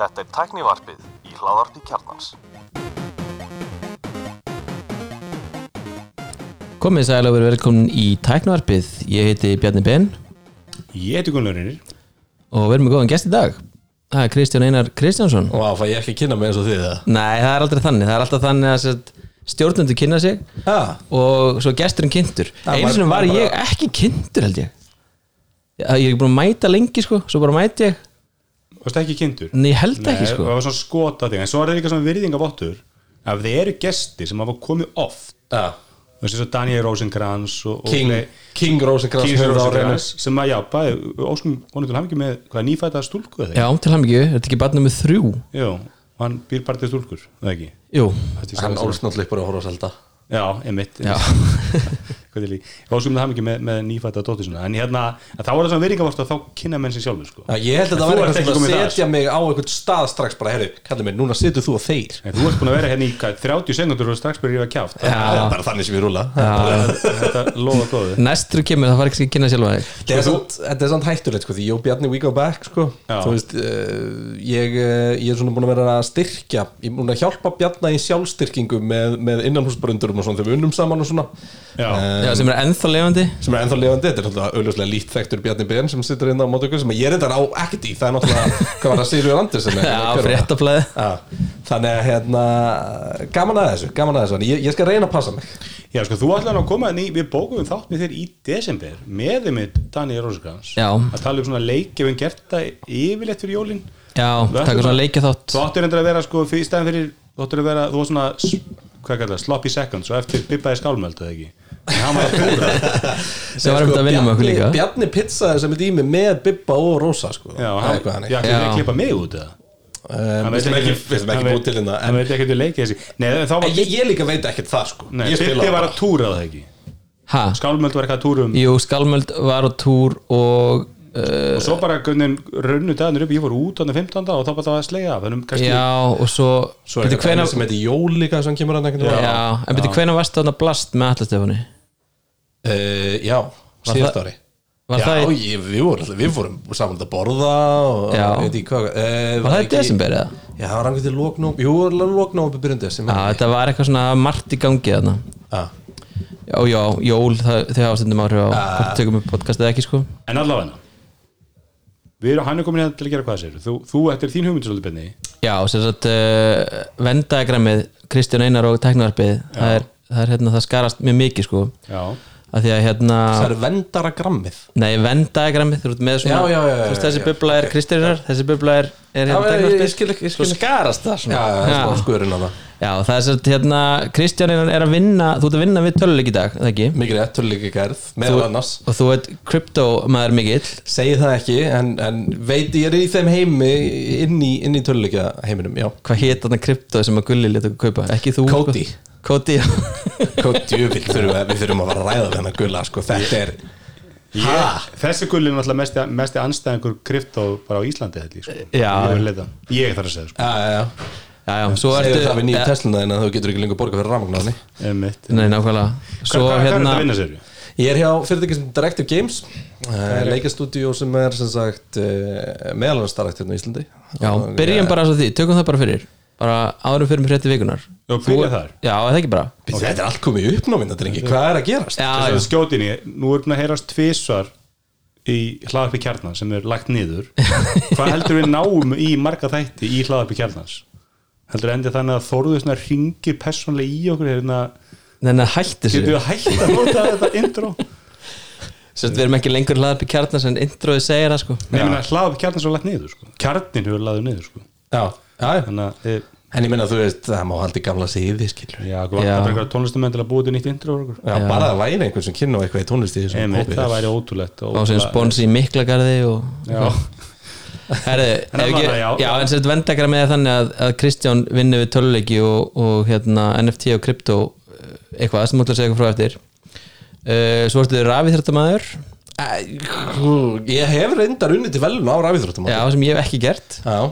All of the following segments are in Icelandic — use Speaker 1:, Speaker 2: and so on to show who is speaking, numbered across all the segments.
Speaker 1: Þetta er tæknivarpið í hláðarpi kjarnans.
Speaker 2: Komið sæl og verið velkomin í Tæknavarpið Ég heiti Bjarni Ben.
Speaker 3: Ég heiti Gunnlaurinnir
Speaker 2: og við erum með góðan gest í dag. Það er Kristján Einar Kristjánsson.
Speaker 4: Vá, fæ ég ekki að kynna mig eins og þið það
Speaker 2: Nei, það er aldrei þannig, það er alltaf þannig að sett, stjórnendur kynna sig
Speaker 4: Já,
Speaker 2: og svo gesturinn kynntur.
Speaker 4: Maður-
Speaker 2: sinni var ég
Speaker 4: bara-
Speaker 2: ekki kynntur held ég Ég er ekki búin að mæta lengi sko, svo bara mæti ég.
Speaker 3: Varst ekki kynntur?
Speaker 2: Nei, ég held ekki sko.
Speaker 3: það var svona skota þig. En svo er það líka svona virðingavottur Ef þið eru gestir sem hafa komið oft.
Speaker 4: Já.
Speaker 3: Þú veist eins og Daniel Rosenkrantz og, og
Speaker 4: King, King Rosenkrantz
Speaker 3: King. Rosenkrantz sem að já, bæði, óskum honum til hann ekki með hvað nýfæta stúlku eða
Speaker 2: Já, til ekki, þetta ekki barnið með þrjú.
Speaker 3: Ekki? Jú, og hann býr bara til stúlkur, eða ekki?
Speaker 2: Jú,
Speaker 3: Þetta er
Speaker 4: Hann ólst náttúrulega bara að horfa á selda
Speaker 3: Já, emitt
Speaker 2: Já.
Speaker 3: Hvað er líka Óskum það hann ekki með, með nýfæta dóttir svona En hérna, en þá er það svona virðingavott að þá kynna menn sér sjálfur sko.
Speaker 4: Já, ég held að
Speaker 3: En
Speaker 4: það var eitthvað að setja mig á einhvern stað strax bara, herru, kallið mig, núna situr þú og þeir
Speaker 3: En þú ert búin að vera hérna í hvað, 30 sekundur og strax byrja ég að kjáft
Speaker 4: Það er bara þannig sem við rúla.
Speaker 3: Þetta lofa góðu
Speaker 2: næstur kemur það var ekki að kynna sjálfa þig.
Speaker 4: Þetta er samt- er hættulegt sko, því ég og Bjarni we go back sko. Veist, uh, ég, uh, ég er svona búin að vera að styrkja ég er búin að hjálpa Bjarni í sjálfstyrkingu með, með
Speaker 3: Já.
Speaker 2: Já, sem er ennþá lifandi.
Speaker 4: sem er ennþá lifandi, þetta er náttúrulega auðvitað líkt þekktur Bjarni Ben sem situr inn á mót okkur sem ég er þetta á ekkert í, það er náttúrulega hvað var það Sigurður Andersen eða
Speaker 2: Já,
Speaker 4: hver var það?
Speaker 2: fréttaflæði
Speaker 4: Já, þannig að hérna gaman að þessu, gaman að þessu. Ég, ég skal reyna að passa mig.
Speaker 3: Já, sko, þú ætlaði að koma inn í, við bókum þátt með þér í desember með þeim með Daniel
Speaker 2: Já.
Speaker 3: að tala um svona leik ef við gert það yfirleitt fyrir jólin.
Speaker 2: Já, taka
Speaker 3: ætlum
Speaker 2: svona
Speaker 3: að-
Speaker 2: leikja þátt
Speaker 3: Þú áttir endur að vera sko fyrir stæðan fyrir þú áttir að vera, þú var svona kallar það, sloppy seconds og eftir bippaði skálmöld eða ekki en hann var að púra
Speaker 2: sem var um þetta að vinna með okkur líka
Speaker 4: Bjarni, pizzaði sem er í mig með Bibba og Rosa sko.
Speaker 3: Já,
Speaker 4: Það er
Speaker 3: hann,
Speaker 4: þannig.
Speaker 3: já,
Speaker 2: Já.
Speaker 3: hvernig að klippa mig út eða
Speaker 4: Um, við sem ekki, við ekki búið til hérna
Speaker 3: hann
Speaker 4: en,
Speaker 3: veit ekki að leika þessi Nei, þá var
Speaker 4: en ég, ég líka veit ekkert það sko
Speaker 3: Nei,
Speaker 4: Ég
Speaker 3: var
Speaker 4: bara.
Speaker 3: að túra það ekki
Speaker 2: Ha?
Speaker 3: Skálmöld var eitthvað að túra um
Speaker 2: Jú, Skalmöld var á túr og uh,
Speaker 3: og svo bara gunnin runnu dagarnir upp ég fór út á den 15. og þá bara það var að slega þannig kannski
Speaker 2: Já, og svo,
Speaker 4: Svo er annað sem heitir Jól líka sem kemur ekkert
Speaker 2: Já, en byrju hvernig varst þarna blast með Atlastefunni?
Speaker 4: uh, Já,
Speaker 2: Var
Speaker 4: síðast
Speaker 2: það-
Speaker 4: ári
Speaker 2: Var
Speaker 4: Já,
Speaker 2: það, í-
Speaker 4: ég, við, vorum, við fórum saman að borða og
Speaker 2: Já.
Speaker 4: veit ekki hvað uh,
Speaker 2: var það í desember eða?
Speaker 4: Já, það var hann til lóknóp Jú, lóknóp er byrjun desember
Speaker 2: Já, þetta var eitthvað svona margt í gangi þarna
Speaker 4: Já.
Speaker 2: Já, já, jól, það, hafa stundum áhrif á hvort tökum upp podcast eða ekki sko
Speaker 3: en allavega við hann er komin hérna til að gera hvað sér þú, þú er þín hugmynd svolítið benni
Speaker 2: Já, sem sagt uh, vendagrammið Kristján Einar og teknarpið það það er hérna, það skarast mjög mikið sko.
Speaker 3: Já,
Speaker 2: að því að hérna
Speaker 4: Það er vendaragrammið
Speaker 2: Nei, vendagrammið, þú ert með svona
Speaker 4: Já, já, já, já,
Speaker 2: þú veist, þessi
Speaker 4: já,
Speaker 2: bubla er Kristjánar þessi bubla er, er
Speaker 4: Já,
Speaker 2: hérna svo
Speaker 4: ekki.
Speaker 2: skarast það
Speaker 4: Já,
Speaker 2: svona
Speaker 4: er smá skurinn á það.
Speaker 2: Já, það er sett hérna Kristján Einar er að vinna, þú ert að vinna við töluleik í dag, það ekki?
Speaker 4: Mikið rétt, töluleika gerð, meðal annars.
Speaker 2: Og þú ert kryptomæður mikill.
Speaker 4: Segir það ekki, en, en veit ég er í þeim heimi inn í, í töluleika heiminum, já.
Speaker 2: Hvað hétt þarna krypto sem að Gulli leta okkur kaupa?
Speaker 4: Jöfnvill, þurfum við, þurfum að að ræða þennan gulla, sko, þetta er
Speaker 3: ég, þessi gull er náttúrulega mesti, mesti anstæðingur krypto bara á Íslandi ég, sko.
Speaker 2: Já.
Speaker 3: ég, þarf að segja sko.
Speaker 4: Já, já, já.
Speaker 2: Já, já, svo ertu
Speaker 4: það við nýju
Speaker 2: ja,
Speaker 4: Tesluna að þú getur ekki lengur borga fyrir rafmagnáni
Speaker 3: Einmitt.
Speaker 2: Nei, nákvæmlega. Svo
Speaker 3: hvað- hvað er þetta
Speaker 2: hérna
Speaker 3: að vinna sér?
Speaker 4: Ég er hjá fyrirtæki sem Directive Games uh, leikastúdíó sem er sem sagt uh, meðalanstarrakt hérna í Íslandi.
Speaker 2: Já, byrjum
Speaker 4: eh,
Speaker 2: bara svo því, tökum það bara fyrir Bara árum fyrir með frétti vikunar
Speaker 3: Já, byrja þar.
Speaker 2: Já, er það ekki bara?
Speaker 4: Þetta er allt komið upp náminn, þetta er ekki, hvað er að gerast?
Speaker 2: Já,
Speaker 3: Þess
Speaker 2: já,
Speaker 3: að skjótinni, nú er búin að heyrast tvisvar í hlaðarpi kjarnan sem er lagt niður. Hvað heldur við náum í marga þætti í hlaðarpi kjarnans? Heldur endi þannig að svona ringir persónlega í okkur hérna,
Speaker 2: Þannig að hætti
Speaker 3: getur
Speaker 2: sér
Speaker 3: við hægt að nota þetta intro?
Speaker 2: Sérst, við erum ekki lengur hlaðar upp í kjarnar sem introði segir það sko.
Speaker 3: Nei, ég meina hlaðarpi kjarnan svo lagt niður sko. kjarnin hefur laður niður sko.
Speaker 4: Já.
Speaker 3: Þannig að eh,
Speaker 4: En ég meina þú veist, það má haldi gamla siði, skilur
Speaker 3: já,
Speaker 2: Já.
Speaker 3: hvað var bara einhverja tónlistumenn til að búið til nýtt intro og okkur
Speaker 4: Já, bara það væri einhvern sem kynna á eitthvað í tónlisti
Speaker 3: Einmitt, það væri ótrúlegt
Speaker 2: Og sem spons í Miklagarði og
Speaker 3: Já,
Speaker 2: Herði,
Speaker 3: En
Speaker 2: ekki,
Speaker 3: já.
Speaker 2: já, en sérst vendagra með þannig að, að Kristján vinni við töluleiki og, og hérna NFT og krypto eh, eitthvað sem mútla að segja eitthvað frá eftir. Uh, Svo ertu þið rafið þetta maður
Speaker 4: Ég hef reyndar unnið til velun á rafíþróttum
Speaker 2: Já, sem ég hef ekki gert.
Speaker 4: Já.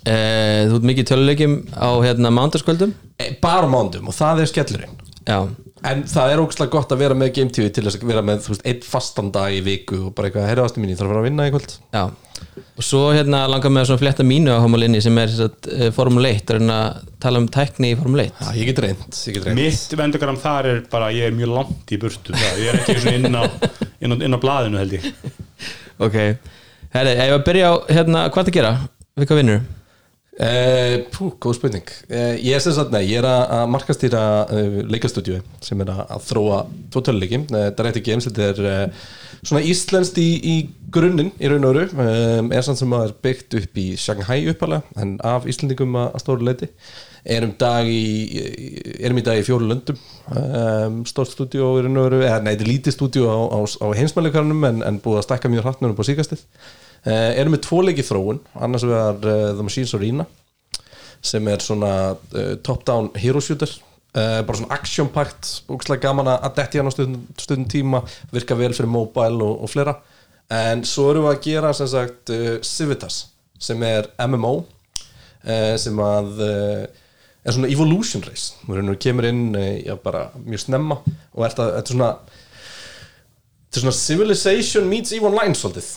Speaker 2: Uh, Þú ert mikið í töluleikim á hérna mándaskvöldum
Speaker 4: E, Bara mándum og það er skellurinn.
Speaker 2: Já,
Speaker 4: En það er ógslag gott að vera með Game TV til þess að vera með, veist, einn fastan dag í viku og bara eitthvað, herra ástu mín, ég þarf að vera að vinna í kvöld.
Speaker 2: Já. Og svo hérna langar með að svona flétta mínu á homolinni sem er satt, Formule 1 og reyna að tala um tækni í Formule 1
Speaker 4: Já, ég get reynd, ég get reynd
Speaker 3: Mitt vendugram þar er bara, ég er mjög langt í burtu. Það. ég er ekki svona inn á, inn á, inn á blaðinu held ég.
Speaker 2: Ok, herri, ef að byrja á hérna, hvað það gera, við hvað vinnur
Speaker 4: Uh, pú, góð spurning. Uh, Ég er sem sagt, nei, ég er að markastýra uh, leikastúdíu sem er að, þróa tvo töluleiki, uh, Direct Games þetta er svona íslenskt í, í grunninn í raun og öru um, er samt sem að er byggt upp í Shanghai uppalega en af Íslandingum að, stóru leiti erum í erum í dag í fjóru löndum. Um, stórt stúdíu í raun og öru eða nei, þetta er lítið stúdíu á, á, á heimsmæleikarnum en, en búið að stakka mjög hratt núna på síkastið erum við tvo leiki þróun. Annars vegar uh, The Machines Arena sem er svona uh, top-down hero shooter. Bara svona action-pact búkslega gaman að detti hann á stundum tíma virka vel fyrir mobile og, og flera en svo erum við að gera sem sagt Civitas sem er MMO sem að er svona evolution race. Við kemur inn já, mjög snemma og þetta svona er svona civilization meets EVE Online svolítið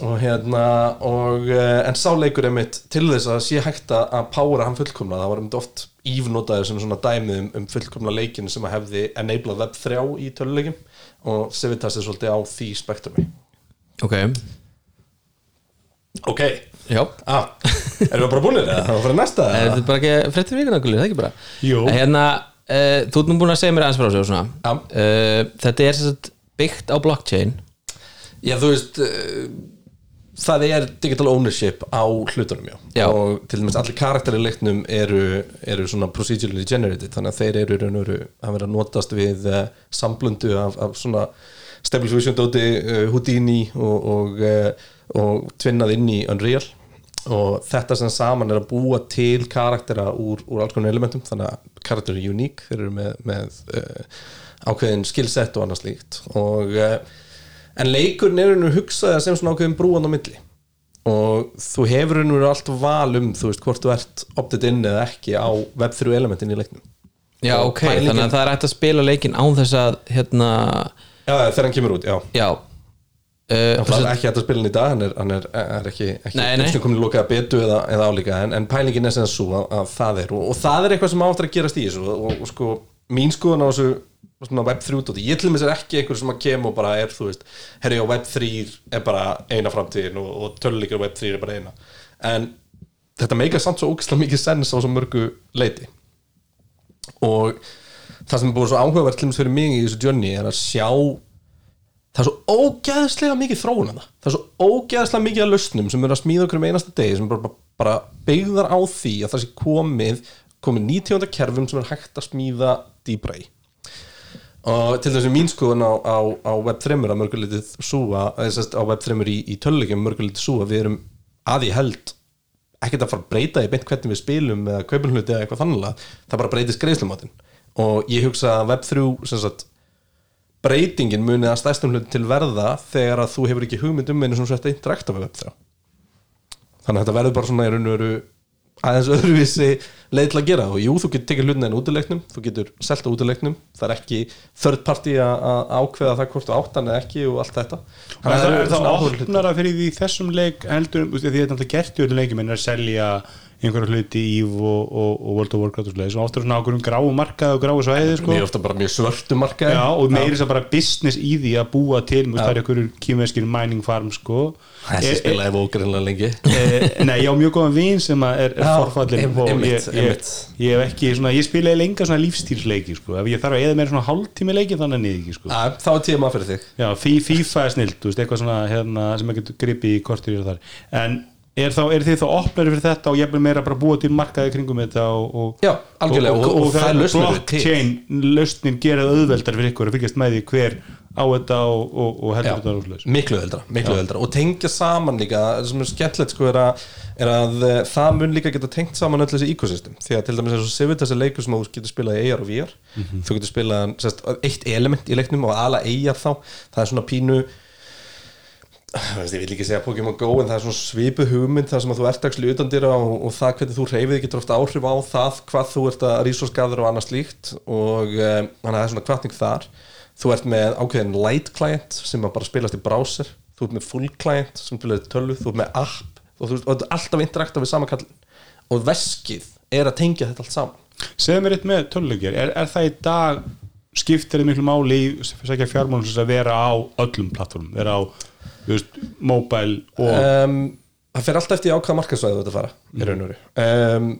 Speaker 4: og hérna og, uh, en sáleikur er mitt til þess að sé hægt að powera hann fullkomna það var um oft ívnotaður sem svona dæmið um, um fullkomna leikin sem að hefði enablað web 3 í töluleikim og Civitas er svolítið á því spektrumi.
Speaker 2: Ok,
Speaker 4: ok,
Speaker 2: já.
Speaker 4: Ah, erum við bara búinir eða? það var fyrir næsta
Speaker 2: Er þetta bara ekki fréttir vikuna gulli, það ekki bara?
Speaker 3: Jú.
Speaker 2: Hérna, uh, þú ert nú búin að segja mér aðeins frá
Speaker 4: Já.
Speaker 2: uh, Þetta er byggt á blockchain.
Speaker 4: Já, þú veist uh, það er digital ownership á hlutunum já.
Speaker 2: Já.
Speaker 4: og til dæmis allir karakter í leiknum eru, eru svona procedurally generated þannig að þeir eru, raun og veru að vera að notast við uh, samblundu af, af svona Stable Fusion dóti, uh, Houdini og, og, uh, og tvinnað inn í Unreal og þetta sem saman er að búa til karaktera úr, úr alls konar elementum þannig að karakter eru uník þeir eru með, með ákveðin skillset og annað slíkt og en leikurinn er henni hugsaði sem svona ákveðin brúan á milli. Og þú hefur henni allt val um þú veist hvort þú ert opted in eða ekki á web3 elementin í leiknum.
Speaker 2: Já,
Speaker 4: Og
Speaker 2: ok,
Speaker 4: pælingin-
Speaker 2: þannig að það er hægt að spila leikin án þess að hérna,
Speaker 4: já, þegar hann kemur út, já.
Speaker 2: Já. Uh,
Speaker 4: Það er ekki hægt að spila hann í dag, hann er, hann er, er ekki, ekki komin lokaða betu eða, eða álíka, en, en pælingin er sem svo að, að það er, og, og það er eitthvað sem áttur að gerast í þessu. Og, og, og sko, mín skoðun á þessu svona web3 dóti, ég til mér er ekki einhver sem að kem og bara er, þú veist, herri á web3 er bara eina framtíðin og, og töluleikir á web3 er bara eina. En þetta meika samt svo ógislega mikið sens á svo mörgu leiti og það sem er búið svo áhugavert til dæmis fyrir mig í þessu journey er að sjá það er svo ógeðslega mikið þróun að það það er svo ógeðslega mikið að lausnum sem eru að smíða okkur um einasta degi sem bara, bara byggðar á því að það sé komið komið 90. kerfum sem er hægt að smíða dýbra í og til þess að mín skoðun á, á, á Web3 að mörgulitið súa á Web3 í, í tölulegjum mörgulitið súa við erum að ég held ekkert að fara að breyta í beint hvernig við spilum eða kaupum hluti eða eitthvað þannig það bara breytist greiðslumátin og ég hugsa að Web3 sem sagt breytingin muni að stæstum hluti til verða þegar að þú hefur ekki hugmynd um einu sem sett að interakta við Web3 þannig að þetta verður bara svona í raun og veru aðeins öðruvísi leið til að gera. Og jú, þú getur tekið hlutina en útileiknum þú getur selta útileiknum. Það er ekki third party að að ákveða það hvort þú áttan eða ekki og allt þetta.
Speaker 3: Það er,
Speaker 4: eru
Speaker 3: er það opnara fyrir því þessum leik heldur, því þetta er náttúrulega gert í öllum leikjum en er að selja einhverja hluti í og, og, og World of Warcraft og slegis og ofta er svona ákveðum gráu markað og gráu svæði sko.
Speaker 4: mjög ofta bara mjög svörtu markaði
Speaker 3: Já, og meiri þess að bara business í því að búa til, það er einhverjur kýmveskir mining farm sko.
Speaker 4: Þessi
Speaker 3: Eh,
Speaker 4: spilaði vókarinnlega lengi.
Speaker 3: eh, Nei, ég á mjög góðan vin sem að er, er
Speaker 4: Já,
Speaker 3: forfallin
Speaker 4: em-
Speaker 3: ég, ég, ég hef ekki svona, ég spilaði lenga svona lífstýrsleiki sko, ef ég þarf að eða meira svona hálftími leiki þannig niður ekki sko.
Speaker 4: Að, þá er tíma fyrir þig.
Speaker 3: Já, Fi- FIFA er snilt, eitthvað svona hérna, sem ekki gripi í kortir í þar. En er, þá, er þið þá opnari fyrir þetta og ég vil meira bara búa til markaði kringum þetta og, og,
Speaker 4: Já,
Speaker 3: og,
Speaker 4: og-
Speaker 3: það er blockchain lausnin gera það auðveldar fyrir ykkur að fylgjast með því hver á þetta og, og, og heldur þetta úrslaus
Speaker 4: miklu eldra og tengja saman líka, það sem er skemmtilegt sko er að, er að eh, það mun líka geta tengt saman öll þessi ecosystem því að til dæmis eins og Civitas er leikur sem þú getur spilað í AR og VR, þú getur spilað eitt element í leiknum og ala AR þá, það er svona pínu veist, ég vil ekki segja Pokémon Go en það er svona svipu hugmynd þar sem að þú ert actually utan dýra og, og það hvernig þú reyfið getur ofta áhrif á það hvað þú ert að resource-gaður og annað slíkt. Og um, þannig að það er svona kvartning þar. Þú ert með ákveðin light client sem að bara spilast í browser. Þú ert með full client sem til er tölvu, þú ert með app og þú veist, og þetta er alltaf interakta við sama kallin og veskið er að tengja þetta allt saman.
Speaker 3: Segðu mér eitt með töluleikjar er, er það í dag skiptir þið miklu máli í fjármálum að vera á öllum plattformum vera á veist, mobile og
Speaker 4: um, það fer alltaf eftir ákvæða markaðsvæðu þetta fara í raun og veru. Um,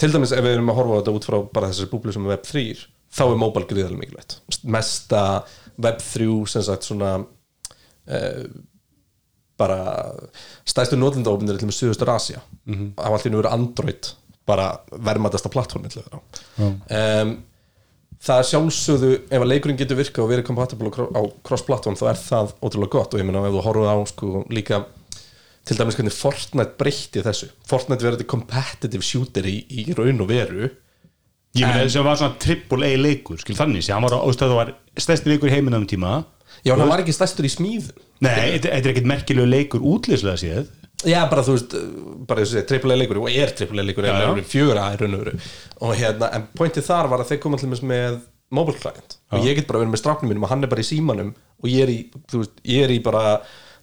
Speaker 4: til dæmis ef við erum að horfa á þetta út frá bara þessari búblu sem er Web3 þá er mobile gríðarlega mikilvægt. Mesta Web3 sem sagt svona uh, bara stæðstu nótlindahófnir til með Suðustur Asia mm -hmm. af allt í nú verið Android bara til þeirra. Um, það sjálfsögðu ef að leikurinn getur virkað og verið kompatibl á cross-platform þá er það ótrúlega gott. Og ég meina ef þú horfið á sko líka til dæmis hvernig Fortnite breytti þessu. Fortnite verður þetta competitive shooter í, í raun og veru.
Speaker 3: Ég meina þess að það var svona triple A leikur skil þannig, hann var ástæðu var stærsti leikur í heiminum um tíma.
Speaker 4: Já, hann var ekki stærstur í smíð.
Speaker 3: Nei, þetta þetta er ekkert merkilegu leikur útlýslega séð
Speaker 4: já, bara þú veist, bara þessu triple A leikur og er triple A leikur,
Speaker 3: Já, já.
Speaker 4: er fjögur A í raun og veru. Og hérna, en pointið þar var að þeir koma dæmis með mobile client. Og ég get bara verið með stráknum mínum og hann er bara í símanum og ég er í, þú veist, ég er í bara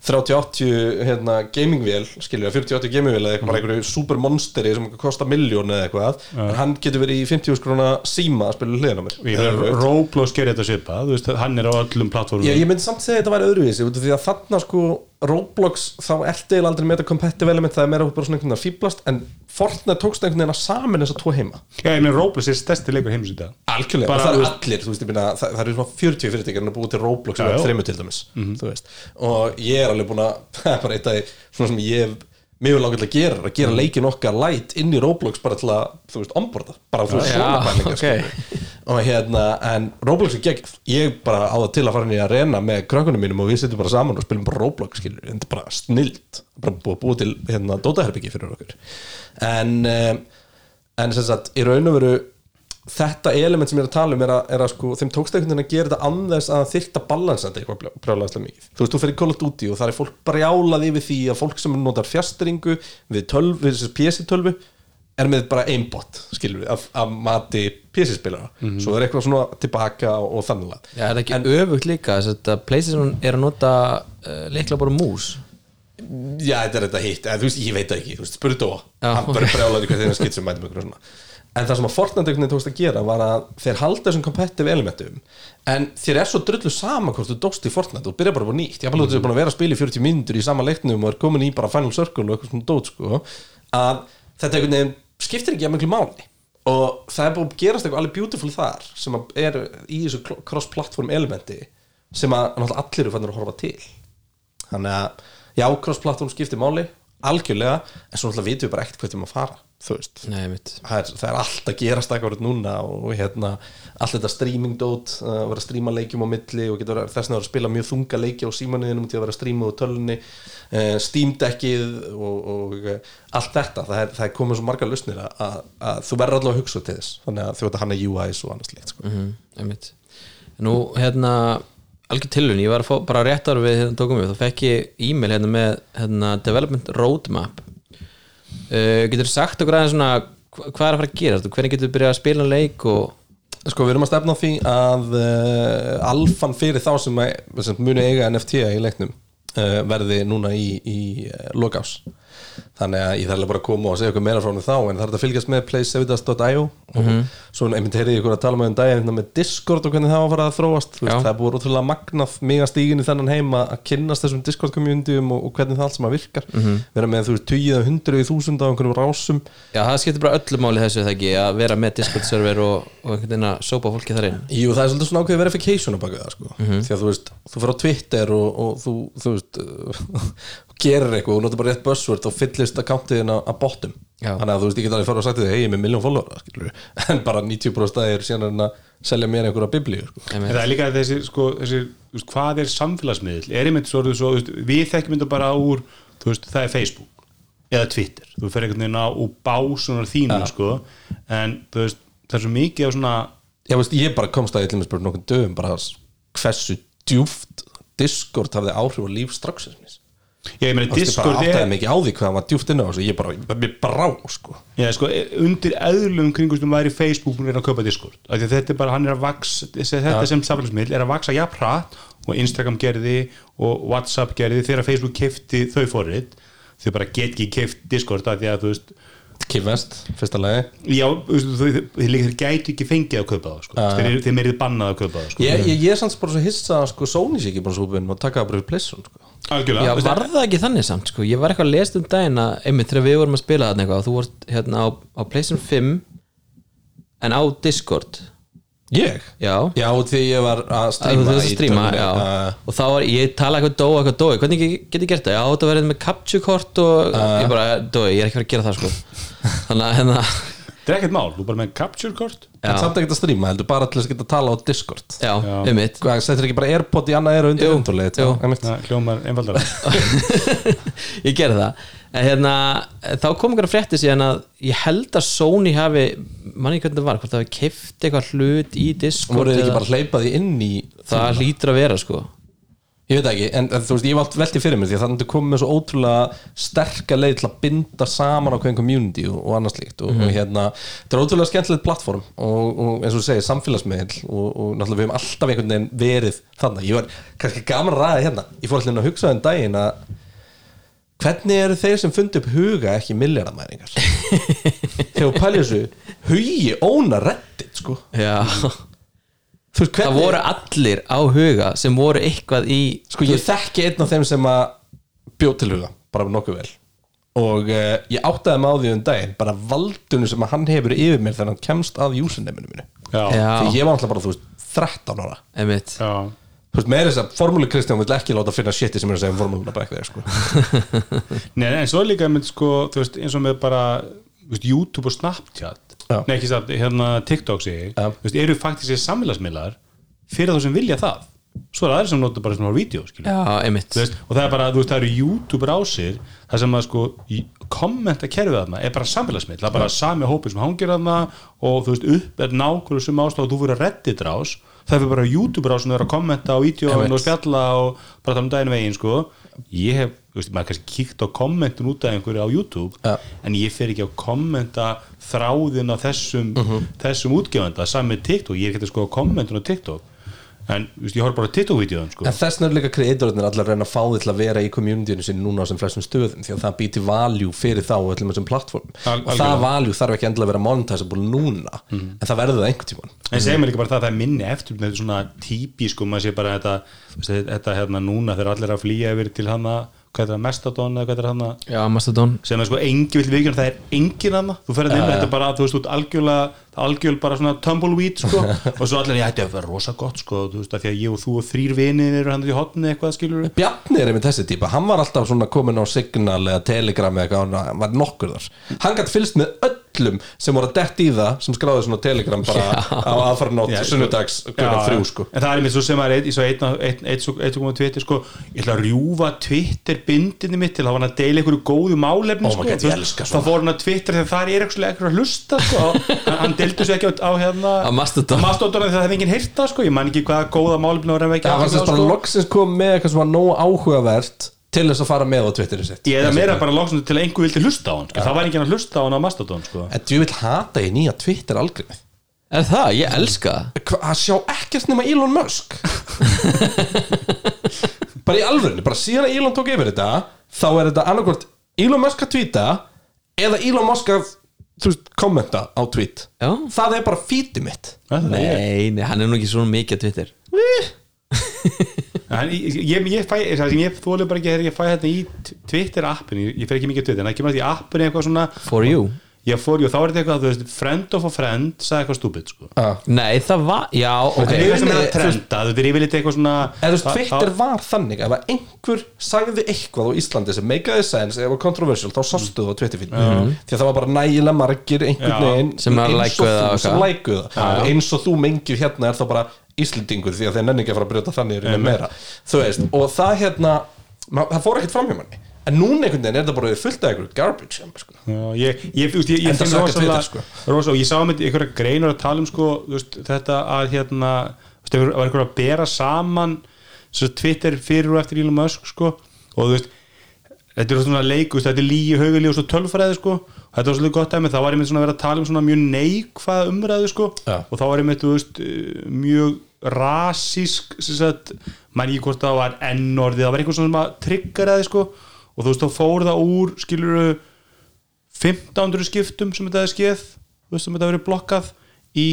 Speaker 4: 30-80 hérna, gamingvél skilja, 40-80 gamingvél eða eitthvað bara einhverju supermonsteri sem kostar miljón eða eitthvað, en hann getur verið í 50 skrona síma að spila hliðin á mér.
Speaker 3: Ég Roblox gerir þetta svipa þú veist, hann er á öllum plattformum
Speaker 4: Já, ég myndi samt segja að þetta væri öðruvísi því að þarna sko Roblox þá ertu eiginlega aldrei með þetta competitive element það er meira bara svona einhvern veginn að fýblast en Fortnite tókst einhvern veginn að samin þess að tvo heima
Speaker 3: Já, ég meina Roblox er stærsti leikur heims í dag
Speaker 4: algjörlega,
Speaker 3: Bara,
Speaker 4: það
Speaker 3: veist-
Speaker 4: allir þú veist, ég meina, það, það eru svona 40 fyrirtækjar en að búið til Roblox og
Speaker 3: já.
Speaker 4: þreymur til dæmis þú veist, og ég er alveg búin að það er bara eitt af svona sem ég mjög langt að gera, að gera leikin okkar light inn í Roblox bara til að, þú veist, onboarda bara þú veist, svona pælingar
Speaker 2: ok.
Speaker 4: skilurðu. Og hérna, en Roblox er gegn ég bara á það til að fara inn í arena með krökkunum mínum og við setjum bara saman og spilum bara Roblox, skilur, en þetta er bara snilt. Bara búið búið til, hérna, dótaherbyggi fyrir okkur. En um, en sem sagt, í raun og veru þetta element sem ég er að tala um er að, er að sko, þeim tókst einhvern veginn að gera þetta annars að þyrta balansa þetta eitthvað brjálæðislega mikið. Þú veist, þú Call of Duty og það er fólk brjálað yfir því að fólk sem notar fjastringu við, við þessi PC-tölvu er með bara aimbot, skilur við af, af mati PC-spilara svo er eitthvað svona tilbaka og, og þannig
Speaker 2: Já, það er ekki öfugt líka þess að PlayStation er að nota uh, leikla bara mús?
Speaker 4: Já, þetta er þetta hitt, eða, þú veist, ég veit það ekki þú veist, spurðu Dóa, hann bara brjálaði hvað þeirra skitt sem mætum ykkur og svona. En það sem að Fortnite einhvern veginn tókst að gera var að þeir halda þessum competitive elementum en þér er svo drullu sama hvort þú dóst í Fortnite og byrja bara bara nýtt. Ég hafði mm. búin að vera að spila í 40 mínútur í sama leiknum og er komin í bara Final Circle og eitthvað svona dót sko, að þetta einhvern veginn skiptir ekki að miklu máli. Og það er búin að gerast eitthvað alveg beautiful þar sem er í þessu cross-platform elementi sem að allir eru fannir að horfa til. Þannig að já, cross-platform skiptir máli algjörlega, en svo náttúrulega vitum við bara ekkert hvað við erum að fara þú veist.
Speaker 2: Nei,
Speaker 4: það er, það er allt að gerast akkurat núna og hérna, allt þetta streaming dót að vera að stríma leikjum á milli og verið, þess vegna að vera að spila mjög þunga leiki á símanuðinum til að vera að stríma úr tölunni uh, Steam deckið og, og uh, allt þetta, það er, það er komið svo margar lausnir að, að, að þú verður allavega að hugsa til þess þannig að þú veit að hann er UIs og annars líkt sko.
Speaker 2: mm -hmm, Nú, hérna algjör tilhörn, ég var að fá bara rétt ára við hérna tókum við, þá fekk ég e-mail hérna með hérna, development roadmap. Uh, getur sagt okkur aðeins svona hva- hvað er að fara að gera, hvernig getur byrjað að spila leik og
Speaker 4: Sko við erum að stefna á því að uh, alfan fyrir þá sem, sem muni eiga NFT í leiknum uh, verði núna í, í lokás þannig að ég þarf bara að koma og segja eitthvað meira frá henni þá en er þetta að fylgjast með playsevitas.io og svo einmitt heyrði ég ykkur að tala með um daginn með Discord og hvernig það var að fara að þróast. Veist, það er búið ótrúlega magnað mega stígin í þennan heim að kynnast þessum Discord communityum og, og hvernig það allt sem að virkar vera með þú veist 20 eða 100 í þúsund á einhverjum rásum.
Speaker 2: Já, það skiptir bara öllu máli þessu það ekki, að vera með Discord server og, og einhvern veginn að sópa fólki þar inn.
Speaker 4: Jú, það er svolítið svona ákveðið verification á baka það sko. því að þú veist, þú fyrir á Twitter og, og þú, þú veist gerir eitthvað og notar bara rétt buzzword og fyllist akkántiðin að bottum
Speaker 2: Já.
Speaker 4: þannig að þú veist, ég get alveg fara og sagt því hei, ég er með miljón follower skilur, en bara 90% stæðir síðan en að selja mér einhverja biblíu sko.
Speaker 3: En það er líka þessi, sko, þessi veist, hvað er samfélagsmiðl er einmitt svo, svo þú veist, við þekkjum þetta bara úr veist, það er Facebook eða Twitter, þú fer einhvern veginn á og básunar þínu, sko. En það er svo mikið á svona
Speaker 4: ég, veist, ég bara komst að ég til með spurt nokkuð dögum bara hversu djúft Discord hafði áhrif á líf strax
Speaker 3: ég meina,
Speaker 4: Discord áttaði
Speaker 3: er
Speaker 4: mig ekki á því hvað hann var djúft inn á þessu. Ég bara, ég brá sko.
Speaker 3: Já, sko, undir eðlum kringustum væri Facebook búin að vera að kaupa Discord. Af því að þetta er bara, hann er að vaks þetta sem samfélagsmiðl er að vaksa jafn hratt og Instagram gerði og Whatsapp gerði þegar Facebook kefti þau forrið þau bara get ekki keft Discord af því að þú veist
Speaker 4: Keyvest, fyrsta lagi
Speaker 3: já, líka þeir gætu ekki fengið að kaupa það sko. þeir, eru- þeir meirið bannað að kaupa það sko.
Speaker 4: Ég, ég, ég er samt bara svo hissa að sko, Sony sé ekki bara svo búinn og taka það bara við Playstation sko.
Speaker 3: algjörlega
Speaker 2: Já, var það ekki þannig samt sko Ég var eitthvað að lesa um daginn að einmitt þegar við vorum að spila þarna eitthvað og þú vorst hérna á, á PlayStation 5 en á Discord
Speaker 4: Ég?
Speaker 2: Já,
Speaker 4: Já, því ég var að
Speaker 2: að þú
Speaker 4: stríma
Speaker 2: veist að stríma já.
Speaker 4: Uh,
Speaker 2: og þá var, ég tala eitthvað dói, eitthvað dói hvernig get ég gert það? Já, þetta verið með capture kort og ég bara, dói, ég er ekki fara að gera það sko. Þannig að hérna.
Speaker 3: Þetta er ekkert mál, þú bara með capture kort
Speaker 4: En samt að stríma, heldur bara til þess að geta að tala á Discord.
Speaker 2: Já,
Speaker 3: Já.
Speaker 2: um mitt
Speaker 4: Hvað, settir ekki bara Airpod í annað eru undir
Speaker 2: Jú,
Speaker 4: umtólið
Speaker 2: jú.
Speaker 3: það hljómar einfaldara.
Speaker 2: Ég gerði það en hérna, þá kom einhverja frétti síðan að ég held að Sony hafi manni hvernig það var, hvort það hafi keift eitthvað hlut í Discord
Speaker 4: voru þið ekki bara hleypaði inn í
Speaker 2: það hlýtur að vera sko.
Speaker 4: Ég veit ekki, en, þú veist, ég var allt veltið fyrir mér því að þannig að komið með svo ótrúlega sterka leið til að binda saman á hverjum community og, og annars líkt og, og hérna, þetta er ótrúlega skemmtilegt plattform og, og eins og þú segir, samfélagsmiðl og, og náttúrulega við hefum alltaf einhvern veginn verið þannig, ég var kannski gaman að ræða hérna, ég fór allir að hugsa um daginn að hvernig eru þeir sem fundi upp huga ekki miljardamæringar þegar pælið þessu hugi óna reddit sko.
Speaker 2: Já,
Speaker 4: Þú veist,
Speaker 2: það
Speaker 4: hvernig-
Speaker 2: voru allir á huga sem voru eitthvað í
Speaker 4: Sko ég þekki einn af þeim sem að bjóð til huga, bara nokkuð vel. Og uh, ég áttaði mig á því um daginn bara valdunum sem að hann hefur yfir mér þegar hann kemst að júsineminu mínu.
Speaker 3: Já,
Speaker 2: Já.
Speaker 4: því ég var alltaf bara, þú veist, 13 ára.
Speaker 2: Einmitt.
Speaker 3: Já.
Speaker 4: Þú veist, með þess að formúli Kristján vill ekki láta finna shiti sem er að segja um formúluna bara eitthvað sko.
Speaker 3: Nei, en svo er líka mynd, sko, þú veist, eins og með bara veist, YouTube og Snapchat
Speaker 4: Já.
Speaker 3: Nei, ekki satt, hérna TikTok
Speaker 4: Já.
Speaker 3: þú veist, eru faktiskt sér samfélagsmiðlar fyrir þá sem vilja það svo er aðeins sem nota bara svona vídeo skilur
Speaker 2: já, einmitt.
Speaker 3: Þú veist, og það er bara, þú veist, það eru YouTube rásir það sem að sko í kommenta kerfið þarna er bara samfélagsmiðl það er bara sami hópur sem hangir þarna og þú veist, upp er nákvæmlega sem ástæð og þú fyrir að reddit rás það er bara YouTube rás sem er að kommenta á vídeo
Speaker 4: Einmitt.
Speaker 3: og spjalla og bara tala um daginn veginn sko. Ég hef, þú veist, maður kannski kíkt á kommentin út af einhverju á YouTube
Speaker 4: Já.
Speaker 3: en ég fer ekki að kommenta þráðin á þessum, þessum útgefanda sami með TikTok, ég er ekki að sko kommentin á TikTok en þú veist, ég horf bara á TikTok-vídeóðum sko.
Speaker 4: En þess er líka kreatorinn allir að reyna að fá þið til að vera í communityinu sinni núna á sem flestum stöðum því að það býti value fyrir þá og öllum þessum plattform
Speaker 3: Al-
Speaker 4: og það value þarf ekki endilega að vera monetizable núna en það verður það einhvern tímann.
Speaker 3: En segir mér líka bara það að það er minni eftir þetta er svona típísku, maður sé bara þetta, þetta hérna núna þegar allir er að flýja yfir til hana, hvað er það, Mastodon eða hvað er hana,
Speaker 2: já, Mastodon.
Speaker 3: Sem er sko engi vill vikjum, það er engin hana, þú ferð inn, þetta er bara, þú veist, út algjörlega, algjörlega bara svona tumbleweed, sko, og svo allir, já, þetta er vera rosa gott, sko, þú veist, að því að ég og þú og þrýr vinir eru hann í hotni eitthvað, skilur
Speaker 4: Bjarni er einmitt þessi típa, hann var alltaf svona komin á Signal eða Telegram eða eitthvað, hann var nokkur þar. Hann gætt fylgst með öllum sem voru að dett í það sem skráði svona Telegram bara á aðfarnátt
Speaker 3: Já, sko.
Speaker 4: sunnudags klukkan þrjú sko.
Speaker 3: En það er einmitt svo sem að er ein, ein, Twitter sko ég ætla að rjúfa Twitter bindinni mitt til að hann að deila einhverju góðu málefni
Speaker 4: Oh
Speaker 3: sko, Að er að sko, deildi svo ekki á, á hérna
Speaker 2: Á Mastodon.
Speaker 3: Mastodon þegar það hefði enginn heyrt það sko, ég man ekki hvaða góða ekki
Speaker 4: það var sérst bara loksins kom með eitthvað sem var nógu áhugavert til þess að fara með á Twitterinu sitt.
Speaker 3: Ég eða meira bara loksum til að einhver vildi hlusta á hann sko. það var enginn að hlusta á hann á Mastodon sko.
Speaker 4: en þú vil hata í nýja Twitter algrimið
Speaker 2: er það, ég elska
Speaker 4: að sjá ekkert nema Elon Musk. Bara í alvörinu bara síðan að Elon tók yfir þetta þá er þetta annarkvort Elon Musk að tweeta eða Elon Musk að veist, kommenta á tweet.
Speaker 2: Já.
Speaker 4: það er bara fítið mitt.
Speaker 3: Er
Speaker 2: nei, nei, hann er nú ekki svona mikið á Twitter.
Speaker 3: En ég, ég, ég fæ, það sem ég þólu bara ekki þegar ég fæ þetta í Twitter appinu, ég, ég fer ekki mikið Twitter en það kemur að því appinu eitthvað svona.
Speaker 2: For you
Speaker 3: ég fór, jú, þá er þetta eitthvað, þú veist, friend of a friend sagði eitthvað stúpid, sko.
Speaker 4: Ah.
Speaker 2: nei, það var, já, ok.
Speaker 3: Þetta er eitthvað sem er að trenda, þetta er yfirleitt eitthvað svona
Speaker 4: eða þú veist, Twitter
Speaker 3: þá-
Speaker 4: var þannig ef að einhver sagði eitthvað á Íslandi sem meikaði sens eða var controversial þá sástu það á Twitter fyrir því að það var bara nægilega margir einhvern veginn
Speaker 2: Sem
Speaker 4: þú lækuðu það. Eins og þú mengið hérna er þá bara Íslendingur því að þeir nenni ekki að fara að brjóta þannig í það það en núna einhvern veginn er það bara fullt af einhverju garbage sko.
Speaker 3: Já, ég, ég, ég, ég finn
Speaker 4: sökka
Speaker 3: rosalega
Speaker 4: Twitter, sko.
Speaker 3: og ég sá með einhverja greinar að tala um sko, veist, þetta að hérna það var einhverja að bera saman Twitter fyrir og eftir Elon Musk sko, og veist þetta er svona leik, þú veist, þetta er lígi haugulí og tölfræði sko, þetta var svolítið gott dæmi þá var ég með svona að vera að tala um svona mjög neikvað umræðu sko,
Speaker 4: Já.
Speaker 3: og þá var ég veist eh, mjög rasísk sem sagt, man ekki hvort það var N-orðið, það var eitthvað svona sem að triggeraði sko og þú veist þá fór það úr skilur 1500 skiptum sem þetta hefði skeið þú veist sem þetta hefði verið blokkað í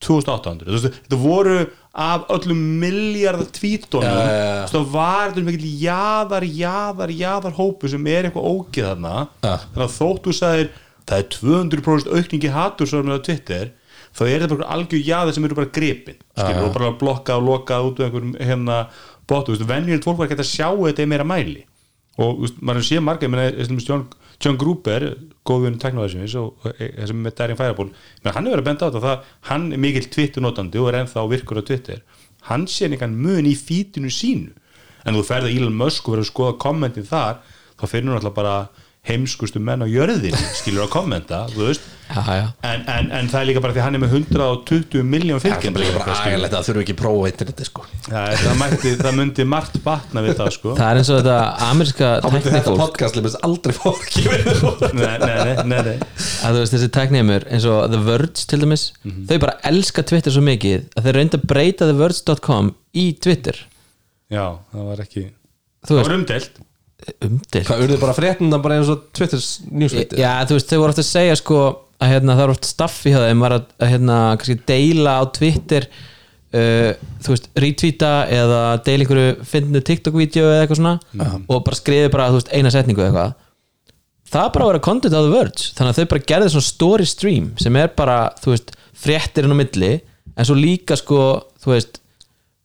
Speaker 3: 2800 þú veist þetta voru af öllum miljardar tvítónum
Speaker 4: Já, já, já.
Speaker 3: þú veist það var þetta mikil jaðar, jaðar, jaðar hópu sem er eitthvað ógeð þarna. Þannig að þóttu sagðir það er 200% aukningi hattur svo með Twitter þá er þetta bara algjör jaðar sem eru bara skilur, og bara blokkað og lokað út af einhverjum hérna bóttu, þú veist, venjulegt fólk var ekki að sjá þetta í meira mæli og veist, maður sé þessum John, Gruber góðvinn teknóðisins og og þessum með Darin Fireball, menn hann er verið að benda á þetta það, hann er mikill Twitter notandi og er ennþá virkur á Twitter, hann sé einhvern mun í fítinu sínu en þú ferð að Elon Musk og verður að skoða kommentin þar, þá finnur hann alltaf bara heimskustu menn á jörðin skilur að kommenta, þú veist. En, en, en það er líka bara því að hann er með 120 miljón
Speaker 4: Það er
Speaker 3: fylgjendur
Speaker 4: líka
Speaker 3: eða
Speaker 4: bara
Speaker 3: eitthvað, skilur.
Speaker 4: ægilegt að þurfa ekki að prófa interneti sko.
Speaker 3: Það, það, mætti, það myndi margt batna við það sko.
Speaker 2: Það er eins og þetta
Speaker 4: myndi þetta podcast limist aldrei fólki
Speaker 3: nei, nei, nei, nei, nei.
Speaker 2: að þú veist þessi teknimur eins og The Verge til dæmis þau bara elska Twitter svo mikið að þeir reynda að breyta TheVerge.com í Twitter.
Speaker 3: Já, það var ekki
Speaker 2: þú
Speaker 3: það var umdelt
Speaker 2: umdilt
Speaker 4: Hvað urðu bara fréttina bara eins og Twitters newsletter
Speaker 2: já þú veist þau voru oft að segja sko að hérna, það er oft staffi hjá þeim var að, að hérna, kannski deila á Twitter uh, þú veist, retweeta eða deila einhverju fyndinu TikTok-vídeó eða eitthvað svona og bara skriði bara þú veist, eina setningu eða eitthvað. Það bara að vera content á The Verge þannig að þau bara gerði svona story stream sem er bara, þú veist, fréttir inn á milli en svo líka sko, þú veist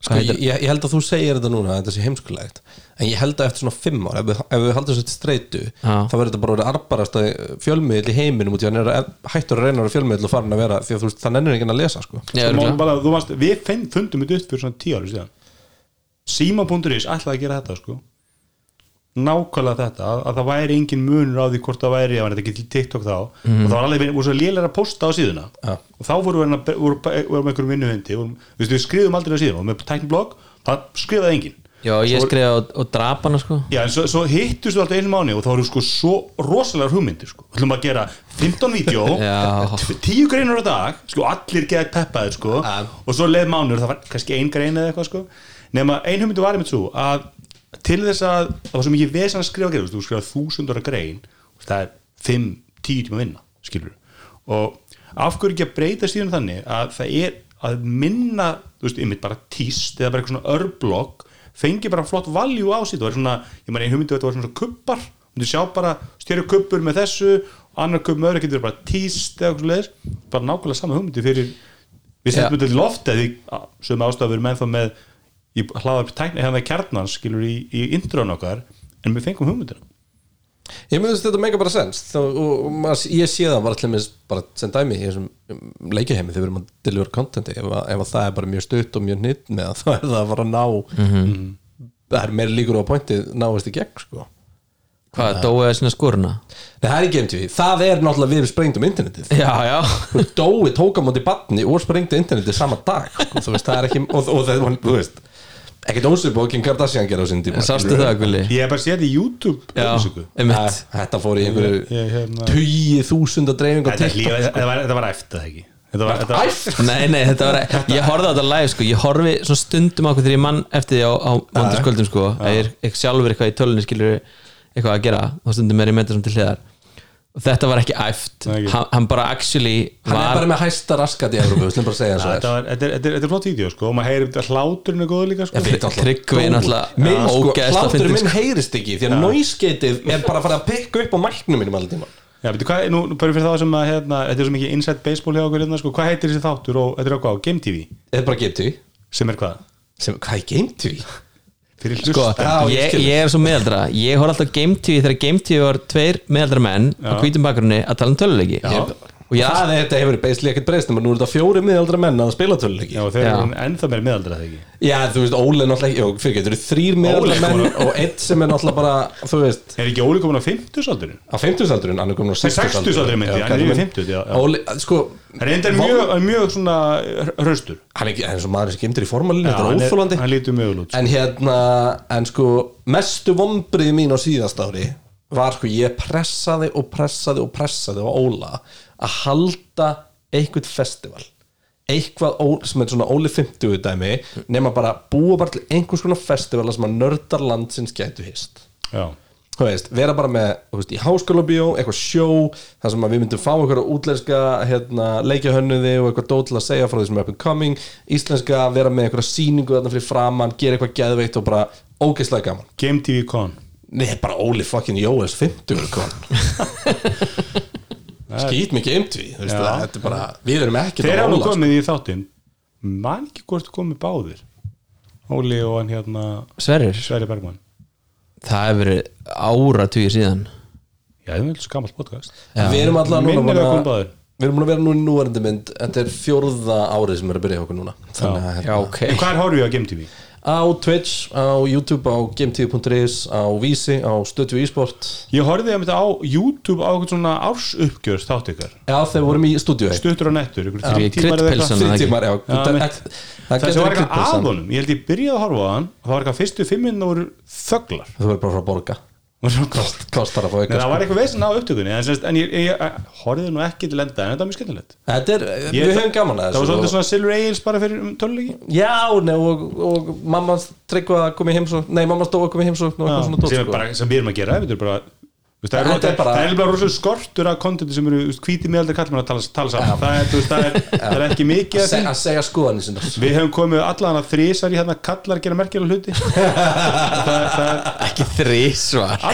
Speaker 4: Sko, ég, ég ég held að þú segir þetta núna þetta sé heimskulegt en ég held að eftir svona fimm ár ef við, ef við haldum sér til streitu
Speaker 2: Já.
Speaker 4: þá verður þetta bara að vera arbarast fjölmiðl í heiminum út í að hann er að- hættur að reyna fjölmiðl og farin að vera því að þú veist það nennir enginn að lesa sko.
Speaker 2: Já, örugglega.
Speaker 3: bara, þú varst, við fundum þetta upp fyrir svona tíu ári síðan Sima.is ætlaði að gera þetta sko nákvæmlega þetta að, að það væri engin munur á því hvort það væri, það var þetta ekki til TikTok þá og það var alveg, voru svo lélega að posta á síðuna
Speaker 4: Ja.
Speaker 3: og þá voru við voru, voru, voru með einhverjum vinnuhundi og við, skrifum aldrei á síðuna og með tækniblogg, það skrifaði enginn
Speaker 2: Já, ég
Speaker 3: Svo-
Speaker 2: skriði á, á drapana sko
Speaker 3: Já, en svo, svo hittustu alltaf einu mánu og þá eru sko svo rosalega hugmyndir sko. Við ætlum að gera 15 vídeo
Speaker 2: Já.
Speaker 3: 10 greinur á dag sko, allir geða peppaðir sko.
Speaker 4: Ja.
Speaker 3: og svo leið mánur, það var kannski ein grein eða eitthvað sko. nema ein hugmyndu var einmitt svo að til þess að það var svo mikið vesan að skrifa grein, þú skrifa þúsundara grein og það er 5-10 tíma vinna skilur og af hverju ekki að breyta stíðun þannig að það er að minna, þú veist, einmitt bara tíst eða bara eitthvað svona örblokk fengi bara flott valjú á sitt. Það var svona, ég maður einn hugmyndu að þetta var svona kuppar þú sjá bara stjörju kuppur með þessu annar kupp með öðru getur bara tíst eða eitthvað leðis, bara nákvæmlega sama hugmyndi fyrir, við setjum þetta til loft eða sem ástafur með þá með í hlaðar tækni hefða kjarnans skilur í, í intrón okkar en við fengum hugmyndina.
Speaker 4: Ég myndist þetta mega bara sens Þá, og, og maður, ég sé það bara allir bara sem dæmi í þessum leikjaheimi þegar við erum að deliver contenti ef, að- ef að það er bara mjög stutt og mjög nýtt með það þá er það að fara að ná það er meira líkur á pointið náist í gegn sko.
Speaker 2: Hvað, dóið að sinna skúruna?
Speaker 4: Nei, það er ekki MTV, það er náttúrulega við sprengdum internetið.
Speaker 2: Já, já.
Speaker 4: Dói tók á móti batni og sprengdi internetið sama dag sko, þú veist, það er ekki og, og það, þú veist, ekkert ósvip og Kim Kardashian gera á sinni tíma
Speaker 2: Sástu það, Gulli?
Speaker 3: ég hef bara séð þetta í YouTube
Speaker 2: Já, einmitt.
Speaker 4: Þetta fór í einhverju
Speaker 3: Ég, hérna-
Speaker 4: tugi þúsunda dreifing á TikTok
Speaker 3: lífa, þetta, var, þetta var eftir það ekki? Þetta var, þetta var,
Speaker 4: Æf
Speaker 2: Nei, nei, þetta var Ég horfði á þetta live, sko. Ég horfi svona stundum á okkur þegar ég mann eftir því á, á vondaskvöldum, sko ég er sjálfur eitthvað í tölunni skilur eitthvað að gera. Og stundum er ég með þetta svona til hliðar þetta var ekki æft. Hann, hann bara actually
Speaker 4: Hann er
Speaker 2: var
Speaker 4: bara með hæsta raskat í Európa, við
Speaker 3: þetta,
Speaker 4: er
Speaker 3: var, þetta, er, þetta, er, þetta er flott vídeo sko og maður heyrir hláturinn er góð líka sko.
Speaker 4: Ég veit alltaf-
Speaker 2: Tryggvi er náttúrulega
Speaker 4: Minn, sko,
Speaker 2: ógeðslega
Speaker 4: hláturinn minn
Speaker 2: sko.
Speaker 4: heyrist ekki því að noiskeitið er bara að fara að pikka upp á mæknum minnum allir tíma
Speaker 3: Já, betur, hvað, nú, nú bara fyrir þá sem að hérna, þetta er svo mikið inside baseball hjá okkur hérna, sko, hvað heitir þessi þáttur og þetta er á hvað, Game TV
Speaker 4: Þetta er bara Game TV
Speaker 3: sem er hvað,
Speaker 4: sem, Hvað er Game TV?
Speaker 3: Fyrir
Speaker 2: Sko,
Speaker 4: ég
Speaker 2: ég, er svo meðaldra. Ég horf alltaf Game TV þegar Game TV var tveir meðaldra menn á hvítum bakgrunni að tala um töluleiki. Og ég
Speaker 4: Það er þetta hefur basically ekkert breyst nema nú er þetta fjóri miðaldra menn að spila töluleiki
Speaker 3: Já, og þeir
Speaker 2: Já.
Speaker 3: eru ennþá meira miðaldra það ekki
Speaker 4: Já, þú veist, Óli er náttúrulega ekki, já, fyrir getur, þrýr miðaldra menn og eitt sem er náttúrulega bara, þú veist,
Speaker 3: Er ekki Óli komin á 50 saldurinn?
Speaker 4: á 50-saldurinn, hann er komin á 60-saldurinn.
Speaker 3: 60-saldurinn myndi,
Speaker 4: Já,
Speaker 3: hann er yfir
Speaker 4: menn-
Speaker 3: 50 já, já.
Speaker 4: Óli, sko,
Speaker 3: Það er enda mjög, hann er mjög svona hraustur
Speaker 4: hann er ekki, hann er svo maður sem gemdur í formalinu, þetta
Speaker 3: hann
Speaker 4: er
Speaker 3: er-
Speaker 4: óþólandi.
Speaker 3: Hann lítur mjög vel út sko.
Speaker 4: En hérna, en sko, mestu vombrið mín á síðast ári var sko, ég pressaði og pressaði og pressaði á Óla að halda einhvern festival. Eitthvað ó, sem er svona Óli 50 dæmi nema bara búa bara til einhvers konar festivala sem að nördar landsins gætu hist. Veist, vera bara með þú veist, í háskólabíó, eitthvað sjó þar sem við myndum fá einhverja útlenska hérna, leikjahönnuði og eitthvað dót til að segja frá því sem er up and coming. Íslenska, vera með einhverja sýningu þarna fyrir framann, gera eitthvað geðveitt og bara ógeðslega gaman.
Speaker 3: Game TV Con.
Speaker 4: Nei, bara Óli fucking Jóes 50 kon skýt mikið þú er bara, við erum ekki róla, sko.
Speaker 3: komið í þáttinn. Man ekki hvort komið báðir. Óli og hann hérna
Speaker 2: Sverrir,
Speaker 3: Sverri Bergmann.
Speaker 2: Það hefur verið áratugir síðan.
Speaker 3: Já, það er vel svo gammalt podcast
Speaker 4: við erum alltaf núna við erum að vera núna í núverandi mynd. Þetta er fjórða árið sem er að byrja okkur núna. Þannig að
Speaker 2: Já,
Speaker 4: hérna,
Speaker 2: ok.
Speaker 3: Hvað er horfið á Game TV?
Speaker 4: Á Twitch, á YouTube, á gametv.is á Vísi, á Stöðju e-sport.
Speaker 3: Ég horfið að þetta á YouTube á eitthvað svona ársuppgjörst þátt ykkar.
Speaker 4: Já, þegar vorum í stúdíu
Speaker 3: Stuttur á nettur, ykkur þrír tímar eða eitthvað.
Speaker 4: það- það getur
Speaker 3: var eitthvað
Speaker 4: kryddpylsan.
Speaker 3: að honum Ég held ég byrjaði að horfa á hann og það var eitthvað fyrstu fimm minn voru þöglar.
Speaker 4: Þú verður bara frá borga.
Speaker 3: Og kost-
Speaker 4: kostar að fá eitthvað
Speaker 3: það var eitthvað veginn á upptökunni en, en ég, ég, ég horfið nú ekki til enda en þetta var mjög skemmtilegt.
Speaker 4: Þetta er,
Speaker 3: Ég-
Speaker 4: við höfum gaman að
Speaker 3: Það var svolítið
Speaker 4: þessu
Speaker 3: svona Silver Ales bara fyrir um töluleiki
Speaker 4: já, nei, og, og mamma tryggva að koma í heimsókn nei, mamma stóð að koma í
Speaker 3: sem, er
Speaker 4: sko.
Speaker 3: sem við erum að gera við erum bara, veist, það, er,
Speaker 4: Þetta er
Speaker 3: það, er bara rosalega skortur af kontenti sem eru hvíti miðaldri kallmenn að tala, tala saman. Það, er, veist, það, er, það er ekki mikið
Speaker 4: að
Speaker 3: af því.
Speaker 4: segja, að segja skoðanir sinna
Speaker 3: við hefum komið allan að þrísar í hérna kallar gera merkjulega hluti. Það, það er
Speaker 2: Ekki þrísvar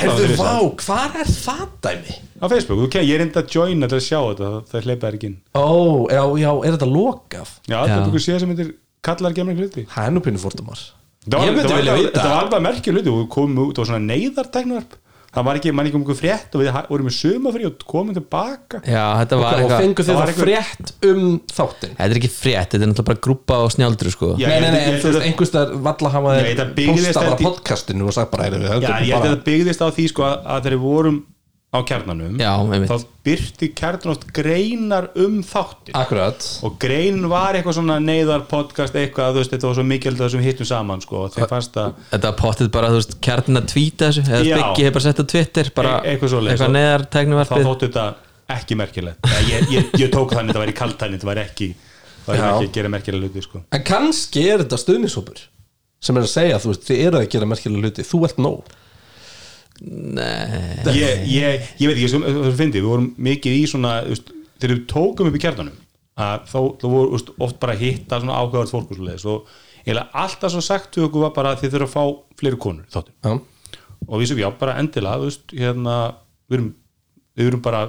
Speaker 4: hvar er það dæmi?
Speaker 3: á Facebook, þú ken, ég er enda að joina til að sjá þetta það, það hleypa þær ekki inn.
Speaker 4: Ó, já, já, er þetta lokað?
Speaker 3: já,
Speaker 2: Já.
Speaker 3: er búin séð sem heitir kallar gera merkjulega hluti.
Speaker 4: Það er nú pínu fórtumar
Speaker 3: Það var- alveg- Þetta merkjulega hluti og við komum út, var svona neyðartæknarp það var ekki, mann ekki um einhver frétt og við vorum með sumafrí og komum tilbaka.
Speaker 2: Já, þetta var
Speaker 4: Og
Speaker 2: eitthvað
Speaker 4: fengu þið
Speaker 3: það einhver-
Speaker 4: frétt um þáttin
Speaker 2: Þetta er ekki frétt, þetta er náttúrulega bara grúpa á snjaldru sko.
Speaker 3: Já,
Speaker 4: Nei,
Speaker 3: ég
Speaker 4: nei, nei,
Speaker 3: ég
Speaker 4: en þú veist,
Speaker 3: að-
Speaker 4: einhvers þar valla hafa
Speaker 3: Já,
Speaker 4: þeir
Speaker 3: þetta byggðist
Speaker 4: posta bara
Speaker 3: held í-
Speaker 4: podcastinu og sagt bara, heyrðu, við
Speaker 3: Já,
Speaker 4: höldum
Speaker 3: ég held að
Speaker 4: bara
Speaker 3: það byggðist á því sko að, að þegar við vorum á kjarnanum
Speaker 2: Já,
Speaker 3: þá byrti kjarnan oft greinar um þáttin
Speaker 4: Akkurat.
Speaker 3: Og grein var eitthvað svona neyðar podcast eitthvað, þú veist, þetta var svo mikilvægt að þessum hittum saman sko, og þeim fannst að
Speaker 2: Þetta var pottið bara, þú veist, kjarnin að tvíta þessu eða. Biggi hefur bara sett á Twitter bara
Speaker 3: E- eitthvað
Speaker 2: eitthvað neðar
Speaker 3: þá
Speaker 2: tæknivarpið
Speaker 3: þóttu þetta ekki merkilegt. Ég, ég, ég, ég tók þannig, þetta var í kaltæni þetta var ekki, það var
Speaker 4: Já.
Speaker 3: ekki að gera merkilega hluti sko.
Speaker 4: En kannski er þetta stuðnishópur sem er að segja, þú veist, þið eru að gera merkilega hluti þú ert nóg
Speaker 2: Nei.
Speaker 3: Ég, ég, ég veit ekki, það finnst við vorum mikið í svona, þú veist, þegar við tókum upp í kjarnanum að þá, þá voru þú veist, oft bara að hitta svona ákveðart fólk og svoleiðis og eiginlega alltaf svo sagt við okkur var bara að þið þurfa að fá fleiri konur í þáttum
Speaker 4: Já,
Speaker 3: og við sem já, bara endilega þú veist, hérna, við erum við erum bara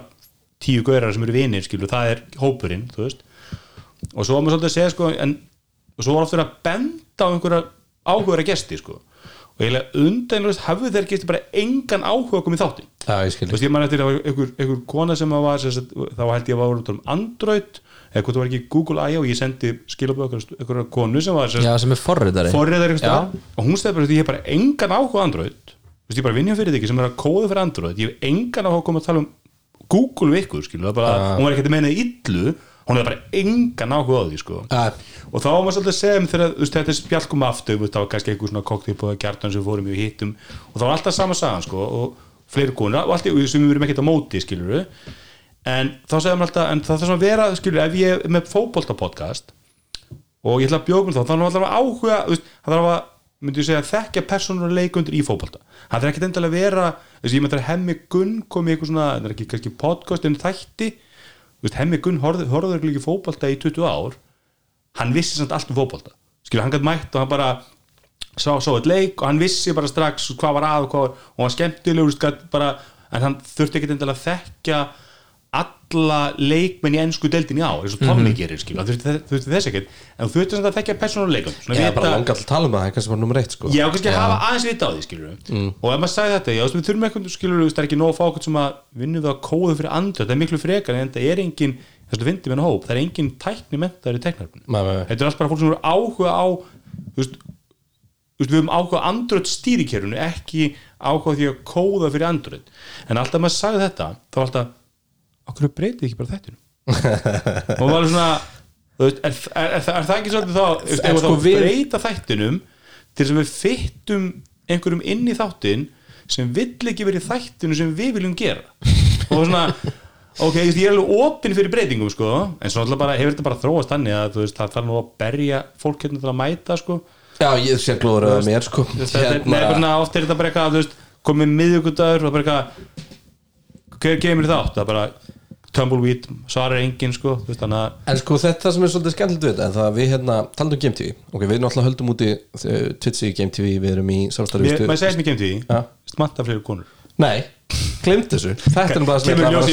Speaker 3: tíu gaurar sem eru vinir skilur, það er hópurinn þú veist, og svo var maður svolítið að segja sko, en, og svo var oft verið að benda á einhverja áhugaðara gesti sko, og eiginlega undanlega hafðu þeir gesti bara engan áhuga í
Speaker 4: ég skil
Speaker 3: þú veist, ég man eftir að einhver, kona sem að var sagt, þá held ég að var um Android eða hvort það var ekki Google I.O. ég sendi skilaböð einhverja konu sem var sem
Speaker 2: Já, sem er forriðari
Speaker 3: forriðar
Speaker 2: Já.
Speaker 3: og hún stefður að ég hef bara engan áhuga Android. Veist, ég bara vinnja fyrir því sem er að kóða fyrir Android. Ég hef engan áhuga koma að tala um Google við ykkur, skilur, bara, hún var ekki að meina illu, hún hefði bara engan áhuga á því, sko. Og þá var maður svolítið að segja um þegar þú veist, þetta er spjall kom aftur, það var kannski einhver svona kokteilbúða kjartan sem fórum í hittum. Og það var alltaf sama sagan, sko, og fleiri konur og allt í, sem við erum ekkert á móti, skilur en þá segja maður alltaf, en það þarf að vera, skilur, ef ég er með fótbolta podcast og ég ætla að bjókum þá þá er alltaf að áhuga, það þarf að myndi ég segja þekkja leikundur í fótbolta. Það er ekkert endalega að vera þess að ég með þetta hemmi Gunn kom í eitthvað svona það er ekki kannski podcast en þætti veist, hemmi Gunn horfður ekki fótbolta í 20 ár. Hann vissi samt allt um fótbolta. Skilur, hann gætt mætt og hann bara sá, sá eitt leik og hann vissi bara strax hvað var að og hvað var, og hann skemmtilegur bara, en hann þurfti ekkert endalega að þekkja alla leikmenn í ennsku deildin í ár eins og Tommy gerir, skilur, hann þurfti, þurfti þess ekkert en þú þurfti samt að þekkja persónuleikum
Speaker 4: Ég er bara langa að tala um það, það er kannski bara nummer eitt sko.
Speaker 3: Já, kannski að hafa aðeins vita á því, skilur og ef maður sagði þetta, já, þú veist, við þurfum eitthvað þú veist, það er ekki nóg að fá okkur sem að vinna við að kóða fyrir andra, það er miklu frekar en það er engin, þess að við hennar hóp það er engin tækni mentaður í teknarfinu þetta er allt okkur breytið ekki bara þættinu og maður er svona þú veist, er, er, er, er, það ekki svolítið þá veist, ef
Speaker 4: sko við-
Speaker 3: breyta þættinum til þess að við fyttum einhverjum inn í þáttin sem vill ekki verið í þættinu sem við viljum gera? Og svona ok, ég er alveg opinn fyrir breytingum sko, en svo náttúrulega bara, hefur þetta bara þróast þannig að þú veist, það þarf nú að berja fólk hérna til að mæta sko.
Speaker 4: Já, ég sé glóður að mér sko.
Speaker 3: er- Nei, svona, oft er þetta bara eitthvað, þú veist, komið miðvíkudagur og bara eitthvað hver kemur þátt, það bara tumbleweed, svarar enginn sko, þú veist,
Speaker 4: En sko þetta sem er svolítið skemmtilegt við þetta við hérna, talandum um Game TV ok, við náttúrulega höldum úti uh, Twitch í Game TV, við erum í samstarfi
Speaker 3: Mér- maður segir ég kemur því,
Speaker 4: Ja.
Speaker 3: smanta fleiri konur.
Speaker 4: Nei, glimt þessu. Þetta er bara sem ég
Speaker 3: ég
Speaker 4: að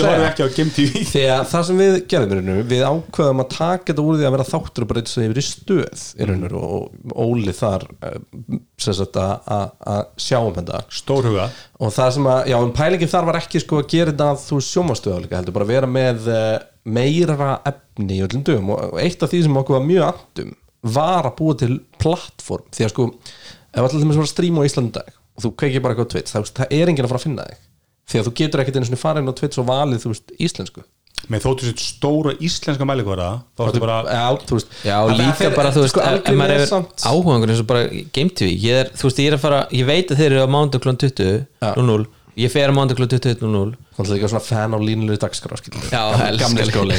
Speaker 4: segja. það sem við gerðum við ákveðum að taka þetta úr því að vera þáttur og breyta sig yfir í stöð rauninu og Óli þar eh, að- sjá um þetta.
Speaker 3: Stórhuga,
Speaker 4: og það sem að, já, en pælingin þar var ekki sko að gera þetta að þú sjómastöða líka heldur bara vera með uh, meira efni í öllum dögum. Og og eitt af því sem okkur var mjög andum var að búa til plattform því að sko, ef allir þeim sem var að stríma á Íslandi í dag og þú kveikir bara eitthvað það, það er enginn að fara að finna þig því að þú getur ekkert einu svona farin á Twitch og valið, þú veist, íslensku
Speaker 3: með þóttu sér stóra íslenska mælikvara þá ertu bara,
Speaker 4: já, þú veist
Speaker 2: Já, líka bara, þú veist,
Speaker 4: sko,
Speaker 2: ef- maður hefur
Speaker 4: samt-
Speaker 2: áhugangur eins og bara Game TV, ég er, þú veist, ég er að fara ég veit að þeir eru á mándag kl. 20
Speaker 4: Já.
Speaker 2: 00, ég fer á mándag kl. 20 00
Speaker 4: Þannig líka svona fan á línulegu dagskrá
Speaker 2: elskar
Speaker 4: skóli.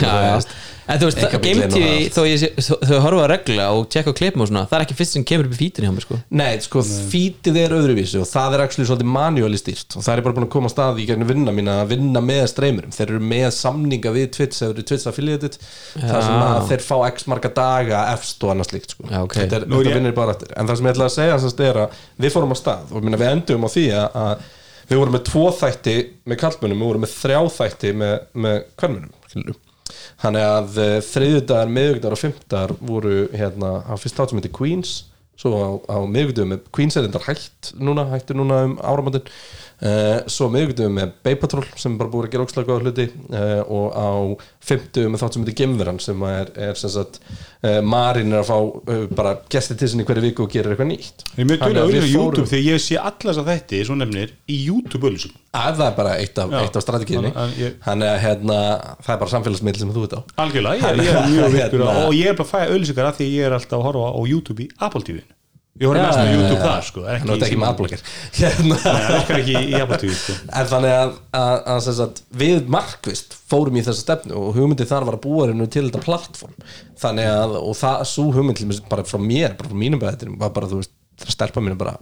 Speaker 2: En þú veist,
Speaker 4: Einkabíllinn
Speaker 2: Game
Speaker 4: og
Speaker 2: TV,
Speaker 4: allt.
Speaker 2: þó ég, sé- þó- þau horfa að regla og tjekka á klipum og svona, það er ekki fyrst sem kemur upp í fítinni hjá mér, sko.
Speaker 4: Nei, sko, fítið er öðruvísi og það er actually svolítið manuali stýrt og það er bara búin að koma að staði í gegnum vinna mína að vinna með streymurum, þeir eru með samninga við Twitch, þeir eru Twitch affiliated það sem að þeir fá x marga daga efst og annað slíkt, sko.
Speaker 2: Já, ok.
Speaker 4: þetta, er,
Speaker 3: Nú er
Speaker 4: þetta
Speaker 3: ég-
Speaker 4: vinnir bara eftir. En það sem ég ætla að segja þess er að við fórum á stað og minna, við endum á því að, að við vorum með tvo þætti með kallmönnum, við vorum með þrjá þætti með, með skilurðu. þannig að uh, þriðjudagar, miðugdagar og fimmtar voru hérna á fyrst sem heitir Queens. Svo á, á miðugdagum Queens er þetta hætt núna, hættu núna um áramöndin uh, svo miðugdagum með Bay Patrol sem er bara búið að gera ókslega góða hluti. Uh, og á fimmtugum með þátt sem heitir Gemveran sem er, er sem sagt uh, Marin er að fá bara gesti til sinni hverju viku og gerir eitthvað nýtt.
Speaker 3: Ég er mjög tölur
Speaker 4: að
Speaker 3: að
Speaker 4: við
Speaker 3: auðvitað
Speaker 4: fórum-
Speaker 3: YouTube þegar ég sé allas að þetta, svo nefnir, í YouTube auðvitað
Speaker 4: að það er bara eitt af, af strategíðinni
Speaker 3: að
Speaker 4: þannig að hérna, það er bara samfélagsmiðl sem þú veit á.
Speaker 3: Algjörlega, ég, ég er mjög virkur
Speaker 4: Hérna-
Speaker 3: og ég er bara að fæða auðlýsingar af því að ég er alltaf að horfa á YouTube í Apple TV Ég
Speaker 4: Já,
Speaker 3: mest
Speaker 4: já,
Speaker 3: YouTube þar sko, er
Speaker 4: Nú er þetta ekki
Speaker 3: í
Speaker 4: með adblocker hérna.
Speaker 3: Það virkar ekki í TV sko.
Speaker 4: En þannig að, að, að, að við markvist fórum í þessa stefnu og hugmyndið þar var að búa hennu til þetta plattform þannig að, og það, svo hugmynd til dæmis bara frá mér, bara frá mínum bæðirum var bara, þú veist, það stelpa mínu bara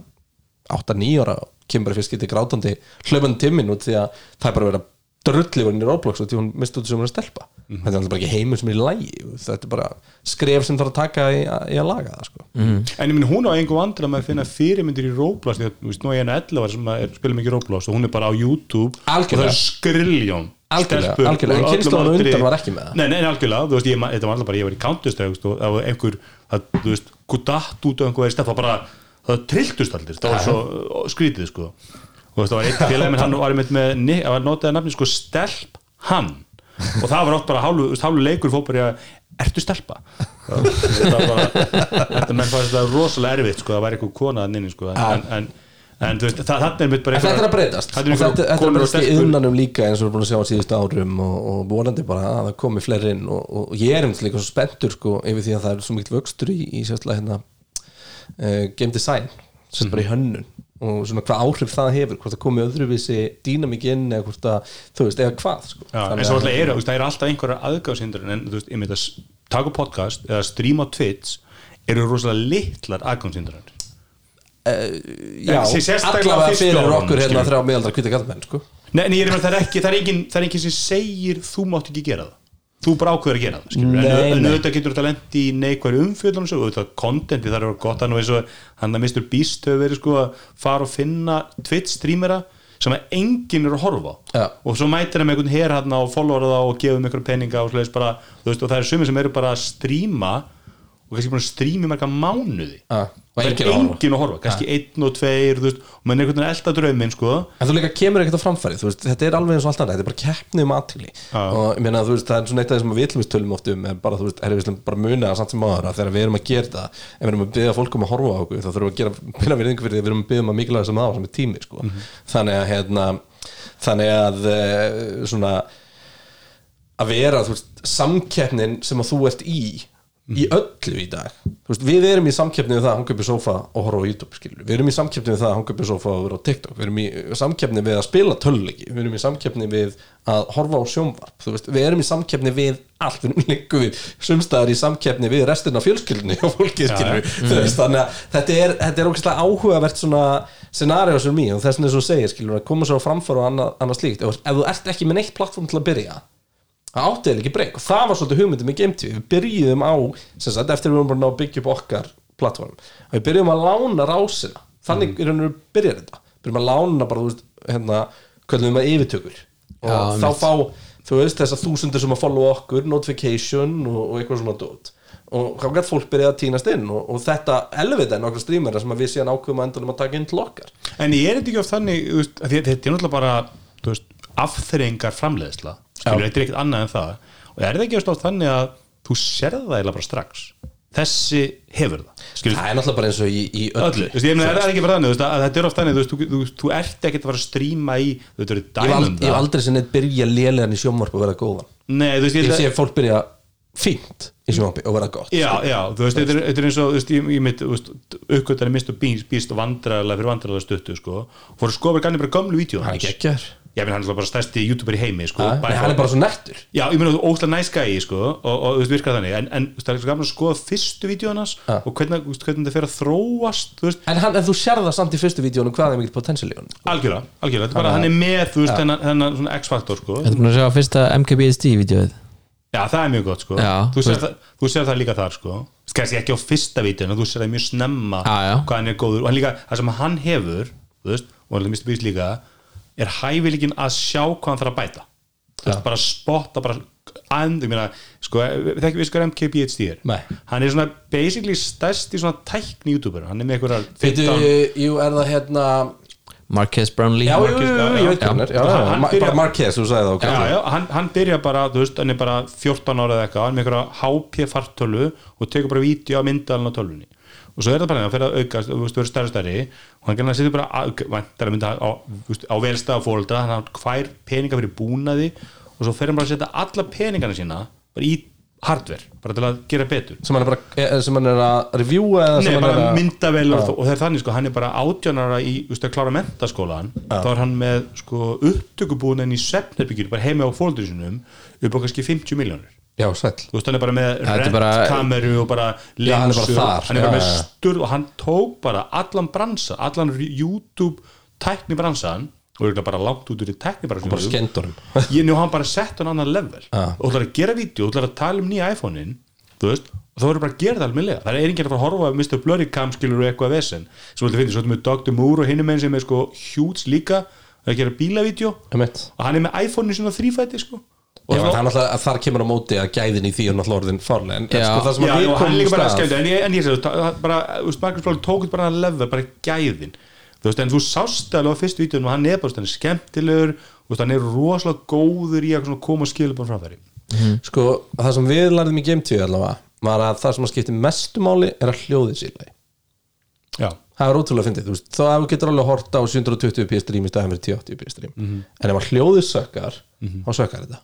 Speaker 4: 8-9 ára kemur bara fyrst getið grátandi hlaupandi timmin út því að það er bara verið að drulli var inn í Roblox og því hún misti út sem hún er að stelpa. Þetta er alltaf bara ekki heimur sem er í lægi þetta er bara skref sem þarf að taka í, í að laga það sko.
Speaker 3: En ég minn hún á einhver vandra með að finna fyrirmyndir í Roblox því að, þú veist, nú er ég enn 11 ára sem er, spila mikið Roblox og hún er bara á YouTube
Speaker 4: Algjörlega.
Speaker 3: og það er skriljón.
Speaker 4: Algjörlega,
Speaker 3: stelpur
Speaker 4: algjörlega, en
Speaker 3: aldri-
Speaker 4: undan var ekki með það.
Speaker 3: Nei, nei, algjörlega, þú veist, ég, þetta var alltaf bara, ég var í Counter-Strike og einhver, það, þú veist, hvað datt út af einhver það bara, það trilltust allir, það var svo uh, skrítið, sko. og þú veist, það var einn félagi minn, hann var einmitt með, það var notaði nafni, sko, stelp hann. Og það var bara hálfu, hálfu leikur í að, ertu stelpa? Það það þetta menn fannst þetta rosalega erfitt, sko, það var eitthvað kona að nynni, sko, en, en, en veist, það, þarna er mitt bara
Speaker 4: En þetta er að breytast. og
Speaker 3: er
Speaker 4: þetta, þetta er bara
Speaker 3: stelpur.
Speaker 4: innanum líka eins og við erum búin að sjá á síðustu árum og, og vonandi bara að það komi fleiri inn og, og ég er einmitt líka svo spenntur sko, yfir því að það er svo mikill vöxtur í, í sérstaklega hérna uh, game design sem bara í hönnun og svona hvað áhrif það hefur hvort það komi öðruvísi dýnamík inn eða hvort það, þú veist, eða hvað sko.
Speaker 3: Já, en svo alltaf eru, það eru alltaf einhverjar aðgáðshindur en þú veist, ég með að taka podcast eða streama á Twitch eru rosalega litlar aðgáðshindur
Speaker 4: Já,
Speaker 3: Sé- sérstaklega
Speaker 4: allavega fyrir okkur hérna þrjá miðaldra hvita kallmenn sko.
Speaker 3: Nei, en ég er með það ekki, það er engin, það er engin sem segir þú mátt ekki gera það þú bara ákveður að gera það.
Speaker 4: Nei,
Speaker 3: en, en auðvitað getur þetta lendi í neikværi umfjöldunum og auðvitað kontenti þar er gott hann að Mr. Beast hefur verið sko að fara og finna Twitch streamera sem að enginn er að horfa
Speaker 4: Já.
Speaker 3: og svo mætir hann með einhvern her hann og followera það og gefum einhverjum peninga og, bara, veist, og það er sumir sem eru bara að stríma og kannski búin að stríma í marga mánuði
Speaker 4: Já, og
Speaker 3: það er
Speaker 4: enginn að horfa.
Speaker 3: að horfa, kannski einn og tveir veist, og mann er einhvern veginn elda drauminn sko.
Speaker 4: En þú líka kemur ekkert á framfæri, veist, þetta er alveg eins og allt annað, þetta er bara keppni um aðtili
Speaker 3: Já.
Speaker 4: og meina, veist, það er svona eitt af þessum að við ætlum tölum oft um, er bara, við ætlum bara muna það samt sem áður að þegar við erum að gera þetta ef við erum að byggja fólk um að horfa á okkur þá þurfum við að gera pinna virðingu fyrir því að við erum að byggja um að mikilvæg sem það sem er tími, sko þannig að, hérna, þannig að eh, svona að vera, samkeppnin sem að þú ert í í öllu í dag. Veist, við erum í samkeppni við það að hanga upp í sofa og horfa á YouTube skilur. við erum í samkeppni við það að hanga upp í sofa og vera á TikTok. Við erum í samkeppni við að spila töluleiki við erum í samkeppni við að horfa á sjónvarp veist, við erum í samkeppni við allt. Við líka við sumstaðar í samkeppni við restina af fjölskyldunni og fólkið við veist, þannig að þetta er, þetta er ógeðslega áhugavert svona scenario sem mér og þess vegna svo segir skilur að koma svo á framfæra og annað, annað slíkt. Ef, ef þú ert ekki með neitt plattform til að byrja það átti eða ekki breyk. Og það var svolítið hugmyndið með Game TV við byrjuðum á, sem sagt, eftir við vorum bara að ná að byggja upp okkar plattform við byrjuðum að lána rásina. Þannig mm. er hann að byrja þetta. Byrjuðum að lána bara, þú veist, hérna köllum við að yfirtökur. Og
Speaker 2: Já,
Speaker 4: þá
Speaker 2: einmitt.
Speaker 4: fá, þú veist, þessar þúsundir sem að follow okkur, notification og, og eitthvað svona dót. Og gætt fólk byrjað að tínast inn og, og þetta elvita er nokkra streamera sem að við síðan ákveðum að endanum að taka inn til okkar.
Speaker 3: En ég er þetta ekki oft þannig þetta er náttúrulega bara afþreyingar framleiðsla skilur, þetta er ekkert annað en það. Og er þetta ekki oft þannig að þú sérð það eiginlega bara strax? Þessi hefur það. Skilur,
Speaker 4: það er náttúrulega bara eins og í, í öllu,
Speaker 3: þú veist, ég meina, er það ekki bara þannig? Þú veist, að þetta er oft þannig, þú veist, þú, þú, þú ert ekki að fara að stríma í, þú veist,
Speaker 4: ég
Speaker 3: þetta
Speaker 4: hef
Speaker 3: er
Speaker 4: ald-
Speaker 3: dæmum
Speaker 4: ég hef
Speaker 3: það
Speaker 4: aldrei sem neitt byrja lélegan í sjónvarp og vera góðan.
Speaker 3: Nei, þú veist,
Speaker 4: ég
Speaker 3: ég,
Speaker 4: sé fólk byrja fínt í sjónvarpi og vera gott
Speaker 3: Já, já, þú veist, þetta er, þetta er eins og þú veist, ég, ég mitt, þú veist, uppgötari mist og býst, býst og vandræðarlega fyrir vandræðarlega stuttu, sko. Og fór að skoða ganni bara gömlu vídeo
Speaker 4: hann er geggjar
Speaker 3: Ég finn hann er bara stærsti youtuber í heimi, sko.
Speaker 4: Nei, hann er bara svo nettur
Speaker 3: Já, ég meina, þú óslega næs gæi, sko og, og þú veist, virkar þannig, en, en þú það er svo gaman að skoða fyrstu
Speaker 4: Ja.
Speaker 3: og hvernig, þú veist, hvernig það fer að þróast, þú
Speaker 4: en, hann, en þú sér það samt í fyrstu vídjónu hvað er í honum?
Speaker 3: Algjörlega, algjörlega, þetta er bara, hann er með, þú veist, þennan, þennan svona X-faktor, sko.
Speaker 2: Þetta er búin að sjá fyrsta MKBSD-vídeóið
Speaker 3: Já, það er mjög gott, sko.
Speaker 2: Já,
Speaker 3: þú,
Speaker 2: þú
Speaker 3: sér það, þú það líka þar, sko. Kannski ekki á fyrsta vídeoinu, þú sér það mjög snemma
Speaker 2: Já, já.
Speaker 3: hvað hann er góður. Og hann líka, það sem hann hefur, þú veist og hann er mist býst líka, er hæfileikin að sjá hvað hann þarf að bæta. Þú veist, bara spotta, bara and, ég meina, sko, við þekkjum við sko MKBHD er,
Speaker 4: Nei.
Speaker 3: hann er svona basically stærsti svona tækni youtuber hann er með einhverjar
Speaker 4: Fytu,
Speaker 3: 15
Speaker 4: jú, er það hérna
Speaker 2: Marquez Brownlee.
Speaker 4: Já, jú, jú,
Speaker 3: Marquez,
Speaker 4: jú,
Speaker 3: já, já.
Speaker 4: hann er. Já,
Speaker 3: Hann- byrja-
Speaker 4: Marquez, þú sagði það ok
Speaker 3: Já, já, hann, hann byrja bara, þú veist, hann er bara 14 ára eða eitthvað, hann er með einhverja HP fartölu og tekur bara vídeo á myndalinn á tölvunni og svo er það bara hann fyrir að aukast, þú veist, verður stærri og stærri. Og hann gerði að setja bara, vantar að mynda á, á velstað fóreldra, hann har hvær peninga fyrir búnaði og svo fer hann bara að setja alla peningana sína bara í hardware, bara til að gera betur.
Speaker 4: Sem hann er bara, eh, sem hann er að reviewa
Speaker 3: Nei,
Speaker 4: hann
Speaker 3: bara
Speaker 4: er að
Speaker 3: myndavel og, og það er þannig sko, hann er bara átjánara í veist, að klára mentaskólan þá er hann með sko, upptökubúin í svefnherbyggir, bara heima á fóldur sinum upp á kannski 50 miljónir
Speaker 4: já, sæll.
Speaker 3: Þú veist, hann er bara með
Speaker 2: er bara-
Speaker 3: rentkameru og bara
Speaker 4: Já, hann er bara þar,
Speaker 3: hann er bara
Speaker 4: já,
Speaker 3: með sturð og hann tók bara allan bransa, allan YouTube tækni bransan og er bara langt út úr í tækni
Speaker 4: bara
Speaker 3: bransan
Speaker 4: skendunum
Speaker 3: ég nú hann bara sett hann annan level.
Speaker 4: Ja.
Speaker 3: og ætlar að gera vídeo, ætlar að tala um nýja iPhone-in þú veist, og þá verður bara að gera það almennilega. Það er enginn að fara að horfa að Mr. Blurry Cam skilur eitthvað vesen, sem þú finnir, svo ertu með Dr. Moore og hinum einn sem er sko hjúts líka að gera bílavídeó
Speaker 4: Einmitt.
Speaker 3: og hann er með iPhone-in sinna þrýfæti sko. og
Speaker 4: Já, er náttúrulega að þar kemur á móti að gæðin í því er náttúrulega orðin farlega en, en
Speaker 2: Já.
Speaker 4: sko það sem
Speaker 3: Já,
Speaker 4: að við
Speaker 3: og hann
Speaker 4: komum
Speaker 3: líka bara
Speaker 4: stað
Speaker 3: skemmt en ég, en ég segi, það- bara, þú veist, Marcus Blóður tók bara að lefa, bara gæðin. Þú veist, en þú sást alveg á fyrstu vídeoðum og hann er bara, þú veist, hann er skemmtilegur þú veist, hann er rosalega góður í að svona koma og skilja bara framfæri
Speaker 4: sko það sem við lærðum í Game 2 allavega var að það sem að skipti mestu máli er að hljóðið leið
Speaker 3: Já,
Speaker 4: það er ótrúlega fyndið, þú veist, þá að þú getur alveg að horta á 720p stream í staðan fyrir 1080p stream en ef að hljóðið sökkar þá sökkar þetta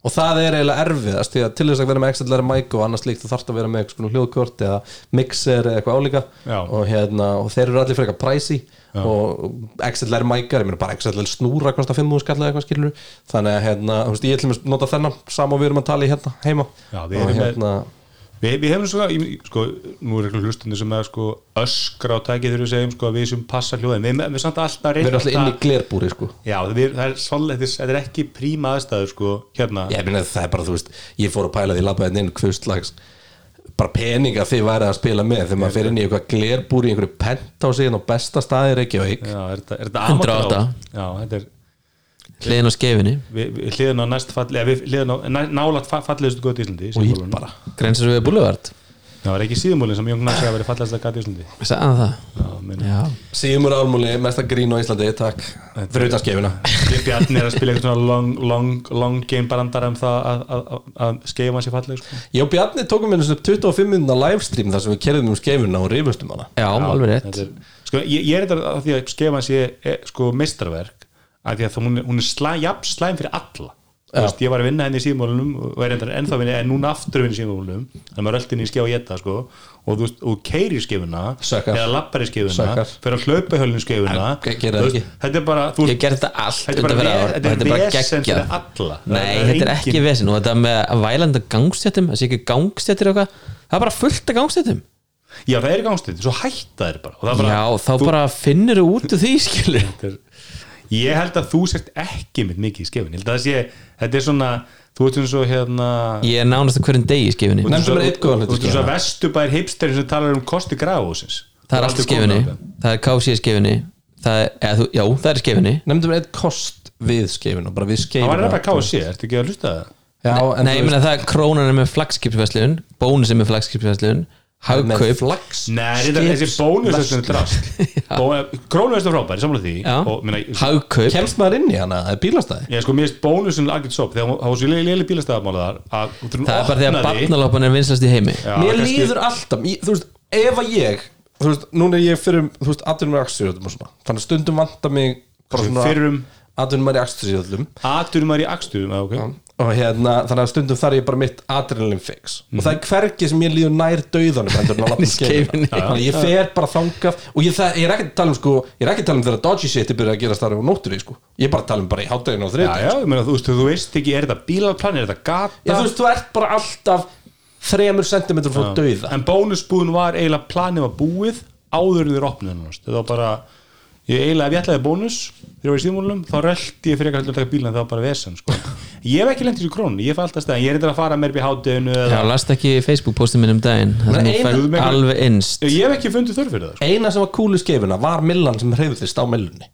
Speaker 4: og það er eiginlega erfiðast því að til þess að vera með XLR mic og annars líkt þú þarfst að vera með eitthvað hljóðkort eða mixer eða eitthvað álíka. Og, hérna, og þeir eru allir frekar pricey og XLR mic-ar, ég meina bara XLR snúra kostar 5.000 skall eða eitthvað skilur þannig að hérna, þú veist, ég ætlum að nota þennan sama og við erum að tala í hérna heima.
Speaker 3: Já, við
Speaker 4: og
Speaker 3: erum með-
Speaker 4: hérna
Speaker 3: Við, við hefum svona, sko, nú er eitthvað hlustunni sem er sko öskra á tækið þegar við segjum sko að við sem passa hljóðin, við, við samt alltaf
Speaker 4: við erum alltaf inn í glerbúri sko.
Speaker 3: Já, við, það er svolítið, þetta er ekki príma aðstæður sko, hérna.
Speaker 4: Ég meina það er bara, þú veist, ég fór að pæla því labbaðin inn hvers slags bara peninga þið væri að spila með. Þegar maður fer inn í eitthvað glerbúri í einhverju pent á sig á besta staði Reykjavík.
Speaker 3: Já, er þetta, er þetta
Speaker 2: 108.
Speaker 3: amateur- Já, þetta er
Speaker 2: hliðin á skefinni
Speaker 3: hliðin á næst fall, eða við hliðin á nálat fallegustu góð í Íslandi
Speaker 4: og ég bara
Speaker 2: grensar við Boulevard.
Speaker 3: Það var ekki síðumúlin sem Jón Gnarsi að verið fallegast að gata í Íslandi.
Speaker 2: Sagði hann það?
Speaker 3: Já.
Speaker 2: Já,
Speaker 4: Sigmur Álmúli, mesta grín á Íslandi, takk. Fyrir utan skefina
Speaker 3: Bjarni er að spila eitthvað long, long, long game barandar um það að, að, að, að hans í falleg sko.
Speaker 4: Og Bjarni tókum við þessu 25 minna livestream þar sem við kerðum um skefina og rifustum hana.
Speaker 2: Já, alveg rétt.
Speaker 3: Er, sko, ég, ég er þetta að því að skeif hans ég er sko meistarverk að því að hún er, hún er slæ, jafn slæm fyrir alla. Þú veist, ég var að vinna henni í síðmálunum og er ennþá að vinna, en núna aftur að vinna í síðmálunum þannig að maður er öll inn í skjá og geta sko. Og þú veist, og keiri skefuna
Speaker 4: Sökkar.
Speaker 3: eða lappar í
Speaker 4: Sökkar.
Speaker 3: fyrir að hlaupa í Þú veist,
Speaker 4: ekki.
Speaker 3: þetta er bara, þú
Speaker 2: þetta
Speaker 3: þetta er bara, ve-
Speaker 2: ár og
Speaker 3: þetta er
Speaker 2: bara
Speaker 3: vesen fyrir alla.
Speaker 2: Nei, þetta er ekki vesen og þetta með vælanda gangstjættum það sé ekki gangstjættir og eitthvað. Það er bara fullt af gangstjættum.
Speaker 3: Já, það er gangstuð, svo hætta þér bara, er bara
Speaker 2: Já, þá bara finnur þú út úr því skilur
Speaker 3: Þetta er- ég held að þú sért ekki með mikið í skefin ég held að það sé, þetta er svona þú ert svona svo hérna
Speaker 2: Ég er nánast að hverjum degi í skefinni
Speaker 3: þú ert svo
Speaker 4: skefinu.
Speaker 3: vestubær hipsterin sem talar um kosti gráhúsins
Speaker 2: Það er allt í skefinni Það er KC í skefinni Það er, eða, þú, já, það er í skefinni
Speaker 4: nefndum við eitt kost við við
Speaker 3: það var nefnilega KC, ertu ekki að hlusta það?
Speaker 4: Já, en
Speaker 2: Nei, ég meina það er krónan er með flagskipsveslun Bónus er með flagskipsveslun
Speaker 4: með
Speaker 2: Hagkaup
Speaker 3: Nei, þetta er þessi bónus er drast Krónuvestu frábær, samlega því.
Speaker 2: Já.
Speaker 3: og minna,
Speaker 2: Hagkaup.
Speaker 4: Kemst maður inn í hana, það er bílastæði.
Speaker 3: Ég sko, mér finnst bónusin algjört sopp þegar hún- það var svo léli bílastæðamála þar að þú þurfum
Speaker 2: Það er bara því að
Speaker 3: opnaði-
Speaker 2: barnaloppan er vinslast í heimi.
Speaker 3: Já,
Speaker 4: mér
Speaker 3: kannski-
Speaker 4: líður alltaf, ég, þú veist, ef að ég þú veist, núna er ég fyrir þú veist, atvinnum með aksturíðum og svona. Þannig að stundum vantar mig aksturíðum
Speaker 3: Aturinn var í akstuðum, já, ok
Speaker 4: og hérna, þannig að stundum þar ég bara mitt adrenalin fix.
Speaker 3: Mhm.
Speaker 4: og það er hvergi sem ég líður nær
Speaker 2: í
Speaker 4: að ég fer bara þangað. Og ég, það, ég er ekki að tala um sko ég er ekki að tala um þegar dodgy shit er byrjað að gera starf á nóttur sko. ég er bara að tala um bara í hátæginu og
Speaker 3: Já,
Speaker 4: þriðt
Speaker 3: já, ég meina, þú veist, þú veist ekki, er þetta bílaplan, er þetta gata?
Speaker 4: Já, þú veist, þú ert bara alltaf þremur sentimetrum frá dauða.
Speaker 3: En bónusbúðin var eiginlega planið var búið áður opnið hennar þetta var bara, ég eiginlega ætlaði bónus þegar ég var í síðmúlunum, þá röldi ég fyrir ekki að taka bílinn það var bara vesen sko. ég hef ekki í þessu krónu, ég fæ alltaf stæðan ég er eitthvað að fara meir upp í hátteginu
Speaker 2: Já,
Speaker 3: eða,
Speaker 2: last ekki Facebook postin minn um daginn þú alveg innst.
Speaker 3: Ég hef ekki fundið þörf fyrir það sko.
Speaker 4: eina sem var kúlu skeifuna var millan sem hreyfðist á millunni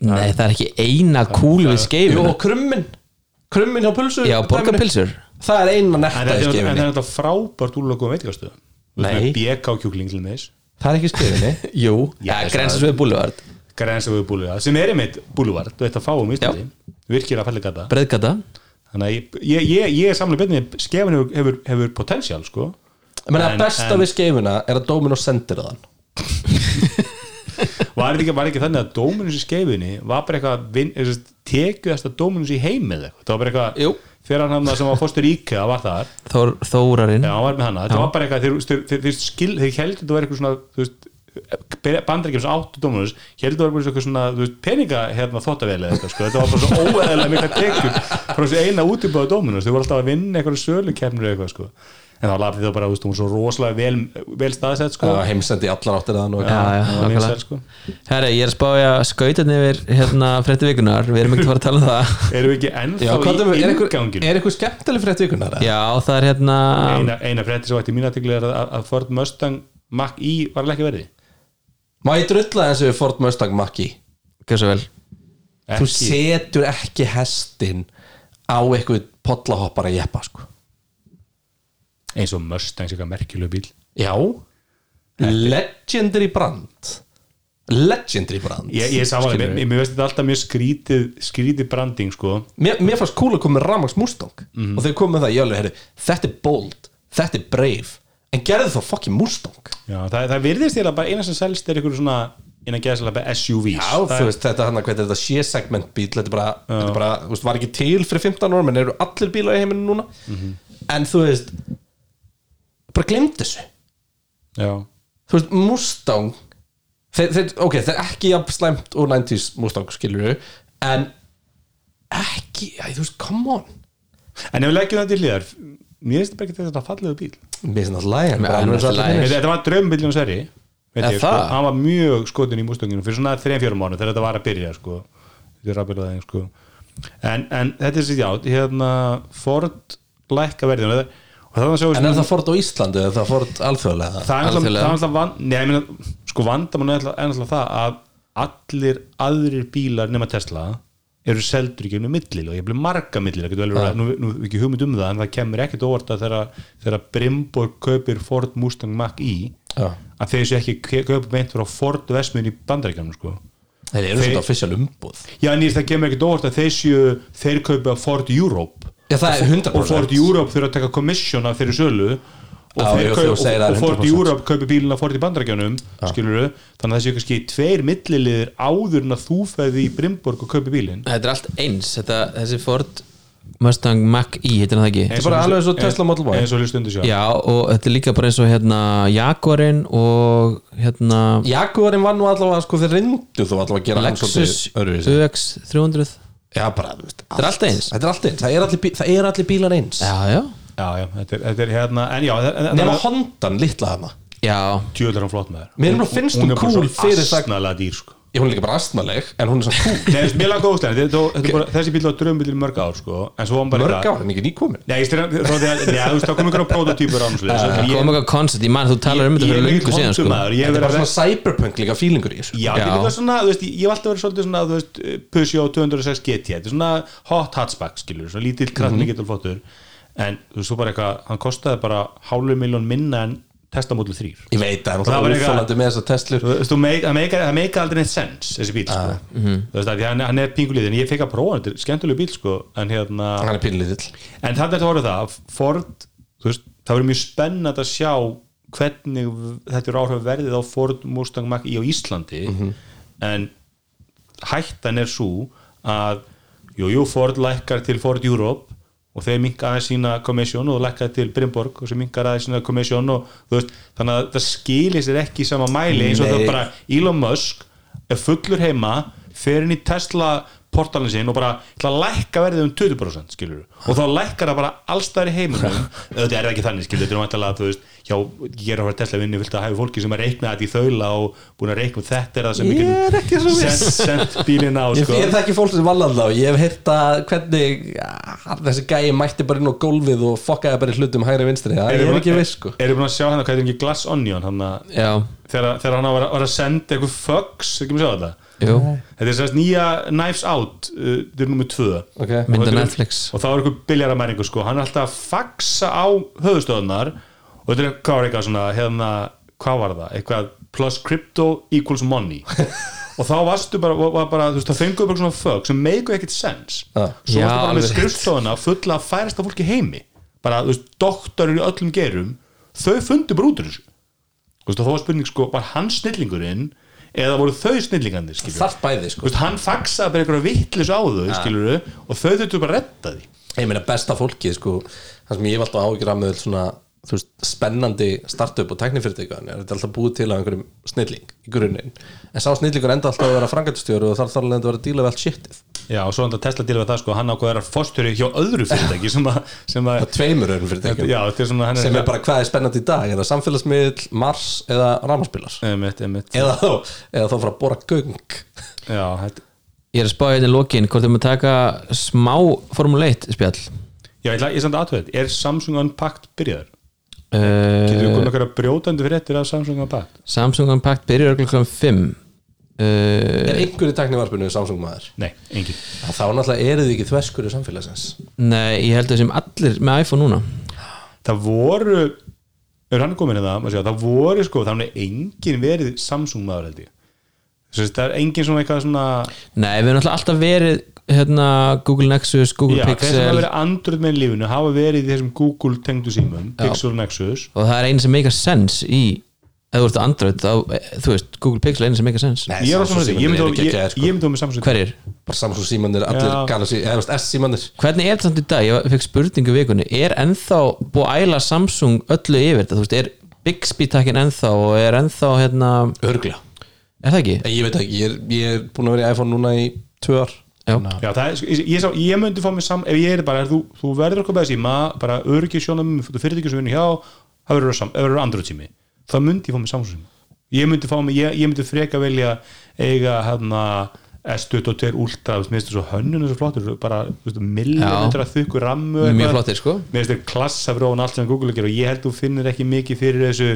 Speaker 2: Nei, það er ekki eina kúlu við
Speaker 4: Jú,
Speaker 2: skeifuna
Speaker 4: og krummin krummin hjá pulsu
Speaker 2: Já, borgarpilsur
Speaker 4: það er eina netta í
Speaker 3: er- en það er þetta frábært úrlöku veitingastöðum.
Speaker 4: Nei.
Speaker 3: BK kjúkling til meðis
Speaker 4: það er ekki skeifinni
Speaker 2: Jú, búluvart
Speaker 3: grensa við búluvart sem er einmitt búluvart og þetta fáum í Íslandi virkilega falleg gata.
Speaker 2: Breiðgata?
Speaker 3: Þannig að ég, ég, ég, er samlega betni skefin hefur, hefur, hefur potential sko.
Speaker 4: Meina,
Speaker 3: En-
Speaker 4: besta
Speaker 3: en-
Speaker 4: við skeifuna er að Dominos sendir þann
Speaker 3: var ekki, var ekki þannig að Dominus í skeifinni var bara eitthvað tekuðast að Dominus í heim eða eitthvað? Það var bara eitthvað þegar hann sem var fórstur IKEA var þar.
Speaker 2: Þór, Þórarinn.
Speaker 3: Já var þetta var bara eitthvað þeir, þeir, þeir, þeir, heldur þetta var eitthvað svona þú veist bandaríkjum sem áttu Dominus heldur þetta bara eitthvað svona veist, peninga hérna þóttavel eða eitthvað sko. þetta var bara svo óeðlega mikla tekjur frá þessu eina útibáða Dominus þau voru alltaf að vinna eitthvað sölukefnir eða eitthvað sko. en þá lafði það bara, hún var svo rosalega vel, vel staðsett sko.
Speaker 4: og heimsendi allar áttir
Speaker 3: Það
Speaker 2: nákvæmlega
Speaker 3: vinsæl, sko.
Speaker 2: Herri, ég er að spája skautan yfir hérna frétti vikunar Við erum ekki að fara að tala um það
Speaker 3: erum við ekki ennþá
Speaker 4: er,
Speaker 3: í
Speaker 4: er, einhver,
Speaker 3: inganginu
Speaker 4: er einhver skemmtileg frétt vikunar? eða?
Speaker 2: Já, það er hérna
Speaker 3: eina, eina frétti sem vært í mín aðtegli er að, að Ford Mustang Mach-E var alveg ekki verði
Speaker 4: Má ég drulla eins og við Ford Mustang Mach-E
Speaker 2: Gjör svo vel?
Speaker 4: Þú setur ekki hestin á eitthvað pollahoppar að jeppa sko.
Speaker 3: eins og Mustang eitthvað merkjuleg bíl
Speaker 4: Já. Legendary brand. Legendary brand.
Speaker 3: Ég, ég samanlega,
Speaker 4: Skilurðu?
Speaker 3: mér, mér veist þetta alltaf mjög skrítið skrítið branding sko.
Speaker 4: Mér, mér fannst cool að koma með Ramax Mustang.
Speaker 3: Mhm.
Speaker 4: og þeir komið með það, ég alveg, heyrðu, þetta er bold þetta er brave, en gerðu þá fucking Mustang.
Speaker 3: Já, það, það virðist til að bara eina sem selst er einhverju svona innan gæðslega SUVs
Speaker 4: Já,
Speaker 3: það
Speaker 4: þú veist, þetta hann að hvað er þetta C-segment bíl þetta er bara, þetta er bara þú veist, var ekki til fyrir 15 árum en eru allir bílar í heiminu núna?
Speaker 3: Mhm.
Speaker 4: en þú veist bara glemt þessu.
Speaker 3: Já,
Speaker 4: þú veist, Mustang þeir, þeir, ok, þeir er ekki jafn slæmt og 90s Mustang skilur við en ekki, æ, þú veist, come on.
Speaker 3: En ef við leggjum það til hlýðar mér finnst þetta ekki þetta fallegu bíl
Speaker 4: mér finnst það
Speaker 2: lagið.
Speaker 3: þetta, þetta var drömbíljum seri veit
Speaker 2: Er
Speaker 3: ég, sko.
Speaker 2: það?
Speaker 3: hann var mjög skotin í Mustanginu fyrir svona 3-4 mánu þegar þetta var að byrja sko. þetta sko. en, en þetta er sér já hérna, Ford lækka svo
Speaker 4: en er það Ford á Íslandi eða það Ford alþjóðlega
Speaker 3: það er alltaf,
Speaker 2: Alþjóðlega.
Speaker 3: það er alltaf van, nei, ég meina, sko vandamann alltaf, er alltaf það að allir aðrir bílar nema Tesla eru seldur í gegnum millil og ég bleið marga millil nú, nú er ekki hugmynd um það en það kemur ekkert óvart að þegar, Brimborg kaupir Ford Mustang Mach-E
Speaker 4: Já.
Speaker 3: að þeir séu ekki kaupa beint frá Ford Vestmjörn í bandaríkjanum sko.
Speaker 4: Þeir eru svona official umbúð
Speaker 3: já en það kemur ekkert óvart að þeir séu þeir kaupa Ford Europe.
Speaker 4: Já, það 100%
Speaker 3: og Ford Europe þurfa að taka komissjón af þeirri sölu og,
Speaker 4: Já,
Speaker 3: þeir
Speaker 4: jú,
Speaker 3: kaup,
Speaker 4: þú
Speaker 3: og,
Speaker 4: segir það
Speaker 3: og Ford
Speaker 4: 100%.
Speaker 3: Europe kaupi bílina Ford í bandarækjanum skilur þannig að séu kannski tveir milliliðir áður en að þú fæði í Brimborg og kaupi bílin
Speaker 2: Þetta er allt eins. Þetta, Þessi Ford Mustang Mach-E, heitir það ekki?
Speaker 3: Eins og
Speaker 4: bara alveg eins og Tesla Model Y.
Speaker 3: eins og hlustundu sjá.
Speaker 2: Já, og þetta er líka bara eins og hérna Jaguarinn og hérna
Speaker 4: Jaguarinn var nú allavega sko þeir reyndu þú allavega að gera
Speaker 2: Lexus. UX 300
Speaker 4: Já, bara, þú veist
Speaker 2: Þetta er allt. eins.
Speaker 4: Þetta er allt eins, það er allir, bí- það er allir bílar eins.
Speaker 2: Já, já
Speaker 3: já, já, þetta er, þetta er hérna en já, það
Speaker 4: Nefna Hondan, litla hana.
Speaker 2: Já,
Speaker 3: djöðlar hann flott með þér.
Speaker 4: Mér er bara finnst hún
Speaker 3: er bara
Speaker 4: cool
Speaker 3: svo
Speaker 4: fyrir það-
Speaker 3: asnalega dýr sko.
Speaker 4: Ég hún er líka bara astmaleg, en hún er svo cool.
Speaker 3: Nei, veist, mér langt góðslega, þetta, þetta er bara, þessi bíl var drömbíl í mörg ár sko, en svo var hann bara
Speaker 4: Mörg ár, en ekki nýkomin?
Speaker 3: Nei, ég styrir, þá þegar, já, þú veist, þá kom einhverja prototípur án
Speaker 2: það kom eitthvað koncept, ég man þú talar um þetta fyrir löngu síðan sko.
Speaker 3: Ég
Speaker 4: Þetta
Speaker 3: hef
Speaker 4: er bara
Speaker 3: verið að
Speaker 4: svona cyberpunk líka fílingur í þessu.
Speaker 3: Já, þetta
Speaker 2: Já.
Speaker 3: er líka svona, þú veist, ég hef alltaf verið svolítið svona, þú veist, Peugeot 206 GT Þetta er svona hot hatchback, skilur, svona lítill kraftmi getur fóttur En þú veist, svo bara eitthvað, hann kostaði bara hálfu miljón minna en Tesla Model 3
Speaker 4: Ég veit það,
Speaker 3: Það
Speaker 4: það
Speaker 3: var
Speaker 4: útfólandi með þessar
Speaker 3: Þú þú meik- það það meikar aldrei neitt sens, þessi bíl, sko. Þú veist, því hann, hann er pingulíð, en ég fekk að prófa hann, þetta er skemmtuleg bíl, sko En hérna,
Speaker 4: Hann er pínlítill
Speaker 3: En þannig að það voru það að Ford, þú veist, það verður mjög spennand að sjá hvernig þetta er áhrif verðið á Ford Mustang Mach-E á Íslandi. En hættan er svo að jú, jú, Ford lækkar til Ford Europe og þeir minka aðeins sína komissjón og lækkar til Brimborg og sem minkar aðeins sína komissjón og þú veist, þannig að það skilir sér ekki í sama mæli eins og
Speaker 4: Nei.
Speaker 3: það bara Elon Musk er fullur heima fer inn í Tesla portalin sinn og bara ætla að lækka verðið um 20% skilur og þá lækkar það bara allstæðar í heiminum. Auðvitað er ekki þannig skilur þetta er vantilega að þú veist hjá, ég er að fara Tesla vinni vilt að hafa fólki sem er reiknað þetta í þaula og búin að reikna þetta er það sem
Speaker 4: Ég er ekki
Speaker 3: sent, sent bílinn á
Speaker 4: Ég,
Speaker 3: sko.
Speaker 4: ég þekki fólk sem vallan þá Ég hef heyrt að hvernig ja, þessi gæi mætti bara inn á gólfið og fokkaði bara hlutum hægri vinstri. Það er ekki viss sko.
Speaker 3: Eru búin að sjá hann að hvað er þetta er sérst nýja Knives Out uh, þetta er nummið tvö.
Speaker 4: Okay.
Speaker 2: mynda Netflix.
Speaker 3: og þá er eitthvað biljaramæringu sko, hann er alltaf að faxa á höfustöðunar og þetta er hvað var eitthvað svona hérna, hvað var það, eitthvað plus crypto equals money. Og þá varstu bara, var bara þú veist, það fengur bara svona fög sem meiku ekkert sens
Speaker 4: Ah.
Speaker 3: svo
Speaker 2: Já,
Speaker 3: varstu bara með skrifstofuna fulla að færasta fólki heimi. Bara, þú veist, doktorir í öllum gerum þau fundu bara út úr þessu. Þú veist, þá var spurning sko, var hann snillingurinn eða voru þau snillingarnir skilur
Speaker 4: Þarf bæði sko.
Speaker 3: Veist, hann faxaði bara einhverja vittlis á þau skilur og þau þurftu bara að redda því.
Speaker 4: Ég meina besta fólkið sko Það sem ég hef alltaf áhyggjur af með svona veist, spennandi startup og teknifyrirtækjan er þetta alltaf búið til af einhverjum snilling í grunninn, en sá snillingur enda alltaf að vera frangatustjóru og þarf þar alveg að vera að díla allt shitið
Speaker 3: Já, og svo hann Tesla til við það sko, hann ákveður að fórstjóri hjá öðru fyrirtæki sem að, sem að
Speaker 4: tveimur öðrum fyrirtækjum.
Speaker 3: Já, þetta er svona hann
Speaker 4: sem er bara hvað er spennandi í dag, er það samfélagsmiðl Mars eða rámaspilar
Speaker 3: einmitt, einmitt.
Speaker 4: eða þá, eða þá fara að bora göng.
Speaker 3: Já, þetta
Speaker 2: Ég er að spája hérna í lokin hvort þau maður taka smá Formule 1 spjall?
Speaker 3: Já, ég, ætla- ég samt aðtöð, er Samsung Unpacked byrjaður? Getur við
Speaker 2: uh,
Speaker 3: komið eitthvað brjótandi fyrir eftir að Samsung Unpacked?
Speaker 2: Samsung Unpacked byrjar klukkan 5 uh,
Speaker 4: er einhverju teknivarpinu Samsung maður
Speaker 3: Nei, engin
Speaker 4: þá náttúrulega eru þið ekki þverskurðu samfélagsins.
Speaker 2: Nei, ég held að sem allir með iPhone núna.
Speaker 3: Það voru, er hann komin í það, maður sjá, það voru sko, þannig engin verið Samsung maður held ég. Þess að það er engin svona eitthvað svona
Speaker 2: Nei, við erum alltaf alltaf verið hérna, Google Nexus, Google
Speaker 3: Já, þeir sem
Speaker 2: Pixel.
Speaker 3: hafa verið Android með lífinu hafa verið í þessum Google tengdu símum Pixel Nexus.
Speaker 2: Og það er einu sem meika sens í ef þú ert Android, þá, þú veist Google Pixel er einu sem meika sens
Speaker 4: Nei,
Speaker 3: Ég er á
Speaker 4: Samsung
Speaker 3: svona því, ég myndi
Speaker 4: eru
Speaker 3: ég-
Speaker 4: geggjaðir, sko.
Speaker 3: ég myndi á með Samsung
Speaker 2: Hverjir?
Speaker 4: bara Samsung símanir, allir
Speaker 3: Já.
Speaker 4: Galaxy, eða þú veist, S-símanir
Speaker 2: Hvernig er þetta samt í dag? Ég fekk spurningu í vikunni Er ennþá búið að æla Samsung öllu yfir þetta? Þú veist, er Bixby takkin ennþá og er ennþá hérna,
Speaker 4: örgla
Speaker 2: er það ekki?
Speaker 4: ég veit ekki, ég er, ég er búin að vera í iPhone núna í tvö ár
Speaker 2: Já,
Speaker 3: Já, það er, ég, ég, sá, ég myndi fá mig sam ef ég er bara, þú, þú verður okkur með síma bara öryggi sjónum, þú fyrirtæki sem vinnu hjá það verður sam- það verður Android sími þá myndi ég fá mig Samsung. Síma ég myndi fá mig, ég, ég myndi freka velja eiga hérna S22 Ultra, þú veist, mér finnst það svo hönnun svo flottur, bara, þú veist, millimetra þykku rammu
Speaker 2: sko.
Speaker 3: Mér finnst þetta klassa fyrir ofan allt sem Google gerir og ég held þú finnir ekki mikið fyrir þessu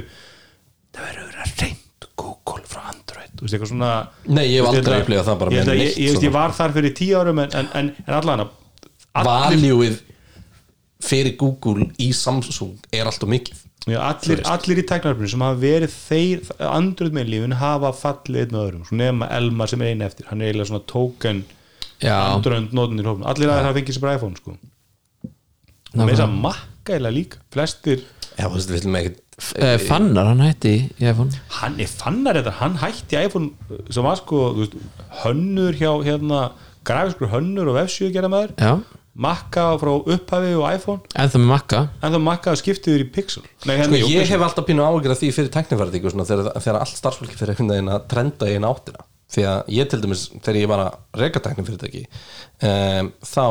Speaker 3: það verður að vera reynd Google frá Android þú veist eitthvað svona
Speaker 4: Nei, ég hef
Speaker 3: veist,
Speaker 4: aldrei upplifað það bara
Speaker 3: ég, að- ég, ég, ég, ég var þar fyrir tíu árum en, en, en, en allan að
Speaker 4: valjúið fyrir Google í Samsung er alltaf mikið
Speaker 3: Já, allir, allir í tæknarfinu sem hafa verið þeir, andruð með lífin hafa fallið einn og öðrum, svo nema Elmar sem er einu eftir, hann er eiginlega svona token
Speaker 2: Já,
Speaker 3: andruð nótunir hófum, allir aðeins hafa fengið sér bara iPhone sko. Og með þess að makka eiginlega líka, flestir
Speaker 4: Já, þú veist, við viljum ekkert
Speaker 2: uh, Fannar, hann hætti í iPhone.
Speaker 3: Hann er fannar þetta, hann hætti iPhone uh, sem var sko, þú veist, hönnur hjá hérna, grafiskur hönnur og F7 gera maður.
Speaker 2: Já,
Speaker 3: makka frá upphafi og iPhone.
Speaker 2: En það með makka
Speaker 3: en það makka skiptið þér í Pixel. Nei,
Speaker 4: Sko,
Speaker 3: hérna,
Speaker 4: ég
Speaker 3: Pixel.
Speaker 4: hef alltaf pínu áhyggjur af því fyrir tæknifærdíku þegar, þegar allt starfsfólki fyrir einhvern veginn að trenda í eina áttina. Því að ég til dæmis, þegar ég var að reka tæknifyrirtæki um, þá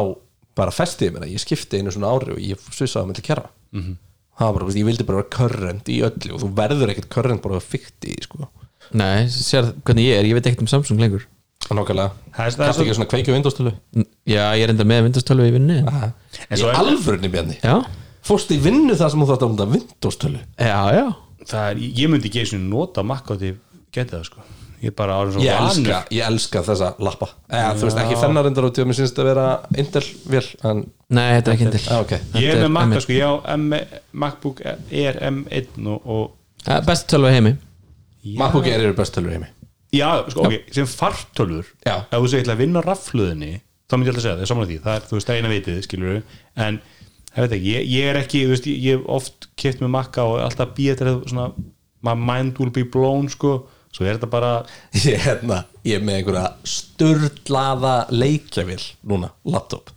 Speaker 4: bara festi ég mér að ég skipti einu svona ári og ég svissaði með til kjara -hmm. það var bara, ég vildi bara vera current í öllu og þú verður ekkert current bara að fykti í sko.
Speaker 2: Nei, sér hvernig ég er, ég veit ekkert um Samsung lengur.
Speaker 4: Nákvæmlega, kannski ekki svona kveikju vindóstölu
Speaker 2: Já, ég er enda með vindastölu í vinnu
Speaker 3: En
Speaker 4: Í
Speaker 3: svo
Speaker 4: alvörunni bjarni.
Speaker 2: Já,
Speaker 4: Fórstu í vinnu það sem þú þátt að mynda vindóstölu
Speaker 2: já, já.
Speaker 3: Það er, ég myndi ekki eins og nota makka til geta það sko. Ég bara árið svo
Speaker 4: Ég elska, ég elska þessa lappa. Eða, Þú veist ekki fennarindar og tíma mér syns að vera Intel vel en,
Speaker 2: Nei, þetta er ekki til
Speaker 4: ah, okay.
Speaker 3: ég er
Speaker 2: Þetta
Speaker 3: með makka
Speaker 2: M1.
Speaker 3: sko, ég á M MacBook Air M1 og, og
Speaker 2: Best tölva í heimi.
Speaker 4: MacBook Air eru best tölur heimi.
Speaker 3: Já, sko, ok, sem fartölur
Speaker 4: Já.
Speaker 3: ef þú segir að vinna rafluðinni þá myndi ég alltaf segja það, samanlega því. Það er, þú veist, það er eina vitið, skilur en, ég veit ekki, ég, ég er ekki þú veist, ég, hef oft kipt með makka og alltaf býð þetta svona, my mind will be blown, sko, svo er þetta bara
Speaker 4: ég, hérna, ég er með einhverja störlaða leikjavill núna, laptop.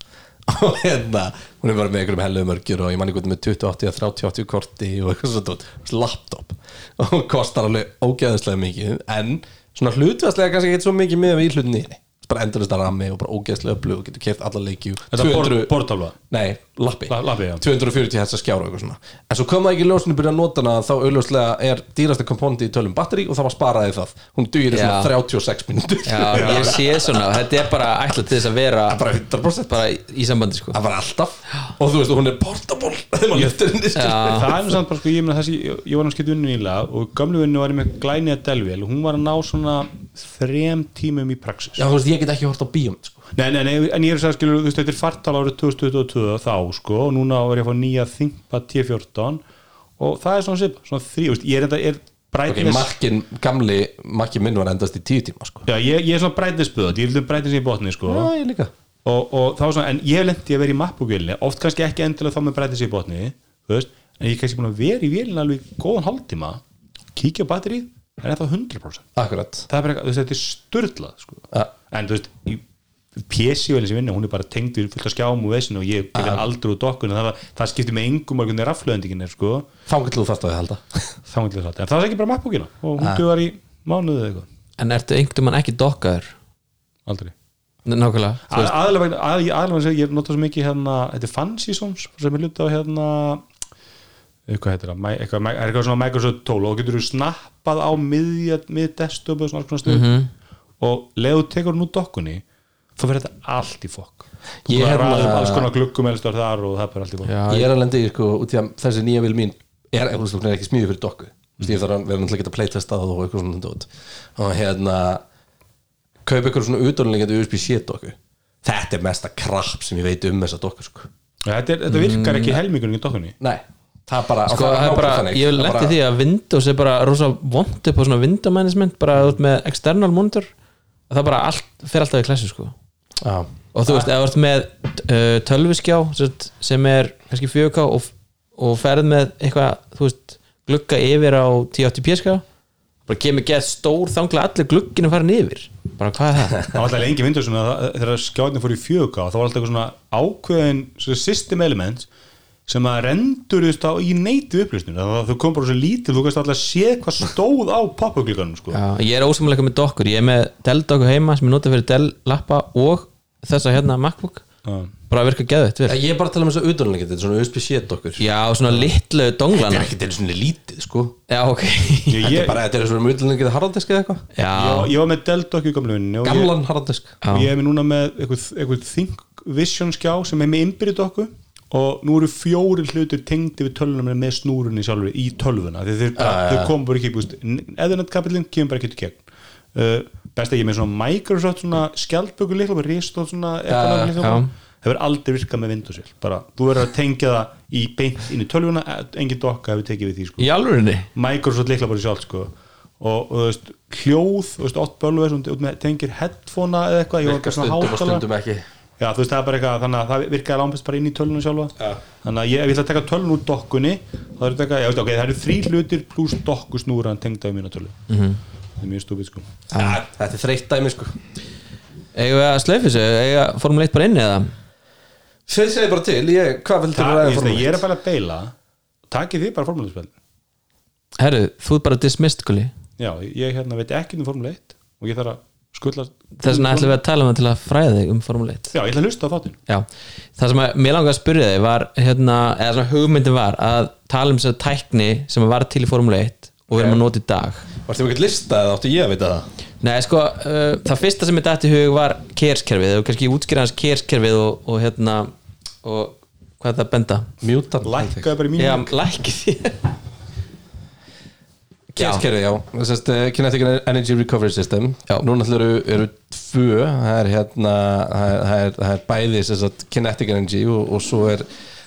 Speaker 4: Og hérna, hún er bara með einhverjum hellu mörgjur og ég manni hvað með 2080 að 3080 korti og eitthvað svona laptop. Og hún kostar alveg ógeðslega mikið. En svona hlutvæslega kannski ekki svo mikið með í hlutinni bara endurist að rammi og bara ógeðslega öflug og getur keft alla leikju
Speaker 3: þetta er portafla
Speaker 4: Nei, lappi,
Speaker 3: La- lappi, já.
Speaker 4: 240 hessa skjára og eitthvað svona. En svo kom það ekki ljósinu byrja að nota hana þá auðljóslega er dýrasta komponenti í tölum batteri og það var sparaði það. Hún dugir í svona
Speaker 2: Já.
Speaker 4: 36 mínútur.
Speaker 2: Já, ég sé svona, þetta er bara ætlað til þess að vera
Speaker 4: Bara 100%
Speaker 2: bara í, sambandi sko.
Speaker 4: Það var alltaf. Og þú veist, hún er portable þegar maður lyftir henni skilur.
Speaker 3: það er samt bara sko, ég, meina þessi, ég, ég var náttúrulega þrem tímum í praxis
Speaker 4: Já, þú veist, ég get ekki hort á bíum sko.
Speaker 3: Nei, nei, nei, en ég er að segja, skilur, þú veist, þetta er fartal árið 2022 þá, sko, og núna er ég að fá nýja ThinkPad T14 og það er svona sip, svona þrý, þú veist, ég er enda, er
Speaker 4: Ok,
Speaker 3: brightness,
Speaker 4: makkin, gamli makkin minn var endast í 10 tíma sko.
Speaker 3: já, ég, ég er svona brightness böð, ég vil brightness í botni, sko,
Speaker 4: Já, ég líka
Speaker 3: og, og þá er svona, en ég hef lendið að vera í mappugvélni, oft kannski ekki endilega þá með brightness í botni, þú veist, en ég er kannski búin að vera í vélina alveg góðan hálftíma, kíkja á batterið, það er ennþá 100%.
Speaker 4: Akkurat.
Speaker 3: Það er bara, þú veist, þetta er störtlað sko.
Speaker 4: Ja.
Speaker 3: en þú veist í PC-velin sem vinna, hún er bara tengd við fullt af skjám og vesinu og ég getur aldrei úr dokkun það, það skiptir með engum að hvernig raflöðendingin er sko,
Speaker 4: þú þarft að þið halda
Speaker 3: þá er það en það er ekki bara mappbókina. Og hún dugar í mánuðu eða eitthvað,
Speaker 2: En ertu einhvern mann ekki dokkaður?
Speaker 3: aldrei.
Speaker 2: Nákvæmlega
Speaker 3: aðalega vegna, að, aðalega vegna ég nota svo mikið hérna, þetta er Fancy Sons sem er hluta á hérna eitthvað heitir það, eitthvað, er eitthvað svona Microsoft tól og getur þú snappað á miðja, mið desktop og svona, svona stuð
Speaker 4: Mhm.
Speaker 3: og leðu tekur nú dokkunni þá verður þetta allt í fokk. Er
Speaker 4: hérna-
Speaker 3: alls konar gluggum elstar þar og það er bara allt í fokk.
Speaker 2: Já,
Speaker 4: Ég er að lenda í sko, út í að þessi nýja vil mín er, þú er ekki smíði fyrir dokku. Þú veist, ég þarf að vera náttúrulega að geta playtestað og eitthvað svona dót. Og hérna kaupa eitthvað svona utanleggjandi USB-C dokku. Þetta er mesta krapp sem ég veit um þessa dokku sko.
Speaker 3: þetta, er, þetta virkar ekki helmingunum í dokkunni.
Speaker 4: Nei, það bara
Speaker 2: Sko, það bara, ég vil letti því að Windows er bara rosa vond upp á svona window management bara út með external monitor það bara allt, fer alltaf í klassu sko.
Speaker 4: Já,
Speaker 2: og þú veist, ef þú ert með uh, tölviskjá sem er kannski 4K og, og ferð með eitthvað, þú veist glugga yfir á 1080p skjá bara kemur gett stór þanglega allir glugginu farin yfir. Bara hvað er það?
Speaker 3: það var alltaf lengi að- þegar skjáðin fór í fjöga þá var alltaf eitthvað svona ákveðin svona system element sem að rendurist á í neyti upplýsnir það þau kom bara svo lítið, þú kannst alltaf sé hvað stóð á poppuglikanum sko.
Speaker 2: Já, ég er ósamlega með dokkur, ég er með Dell dokkur heima sem ég nota fyrir Dell lappa og þessa hérna MacBook.
Speaker 3: Já.
Speaker 2: bara að virka geðveitt vel.
Speaker 4: Ég er bara að tala um þessu utanleggjandi þetta er svona USB-C dokkur.
Speaker 2: Já, svona litlu
Speaker 4: Þetta
Speaker 2: donglana
Speaker 4: er ekki til svona lítið sko.
Speaker 2: Já, ok.
Speaker 3: Ég,
Speaker 4: Þetta
Speaker 3: ég,
Speaker 4: er bara, þetta er svona utanleggjandi harðandisk eða eitthvað?
Speaker 2: Já,
Speaker 3: ég, var með Dell dokku í gamlu vinnu og, ég-
Speaker 4: Gamlan harðandisk
Speaker 3: og ég er með núna með eitthvað, eitthvað Think Vision skjá sem er með innbyrði dokku og nú eru fjóri hlutur tengdi við tölvuna með snúrunni sjálfur í tölvuna. Þeir,
Speaker 4: já.
Speaker 3: þeir koma bara ekki búst, eðunatkapillin kemur bara ekki til gegn. Uh, best er með svona Microsoft svona skjaldböku líkla, ristóð svona eitthvað það verður aldrei virkað með Windows bara, þú verður að tengja það í beint inn í tölvuna, engin dokka hefur tekið við því sko. Microsoft líkla bara sjálf sko. og, þú veist, hljóð þú veist, 8 bölver, með tengir headphonea eða eitthvað, ég var ekki svona
Speaker 4: stundum
Speaker 3: Já, þú veist, það er bara eitthvað, þannig að það virkaði lámpist bara inn í tölunum sjálfa.
Speaker 4: Já.
Speaker 3: Þannig að ég, ef ég ætla að taka tölun úr dokkunni þá er þetta eitthvað, já, veist, ok, það eru þrý hlutir pluss dokkusnúran tengda í mína tölu
Speaker 2: Mhm.
Speaker 3: Það er mjög stúpid, sko.
Speaker 4: Ja, Þetta er þreytt dæmi sko.
Speaker 2: Við að slöfu þessu, eiga Formule 1 bara inni eða?
Speaker 4: Þau segir bara til, ég, hvað vildur
Speaker 3: Það,
Speaker 4: ræða
Speaker 3: ég, ég
Speaker 4: Formule
Speaker 3: er bara að beila Takið þið bara formúluspil
Speaker 2: Herru, þú er bara dismissed gulli
Speaker 3: Já, ég hérna veit ekki um Formule 1 og ég þarf að skulla
Speaker 2: Þess vegna ætlum við að tala um það til að fræða þig um Formule 1
Speaker 3: Já, ég ætla að hlusta á þáttinn.
Speaker 2: Já, það sem að, mér langar að spyrja þig var hérna, eða svona hugmyndin var að tala um þess að tækni sem var til í Formule 1 og við erum að nota í dag.
Speaker 4: Varstu með eitthvað lista eða áttu ég að vita það?
Speaker 2: Nei, sko, uh, það fyrsta sem ég dætti í hug var kerskerfið. Og kannski útskýra hans kerskerfið og, og hérna og hvað er það að benda?
Speaker 4: Mutant
Speaker 3: Lækkaði bara í mínu
Speaker 2: Já,
Speaker 4: Kerskerfi, já, uh, Kinetic Energy Recovery System?
Speaker 2: Já.
Speaker 4: Núna eru, eru tvö. Það er hérna Það er, það er, bæði sagt, Kinetic Energy og, og svo er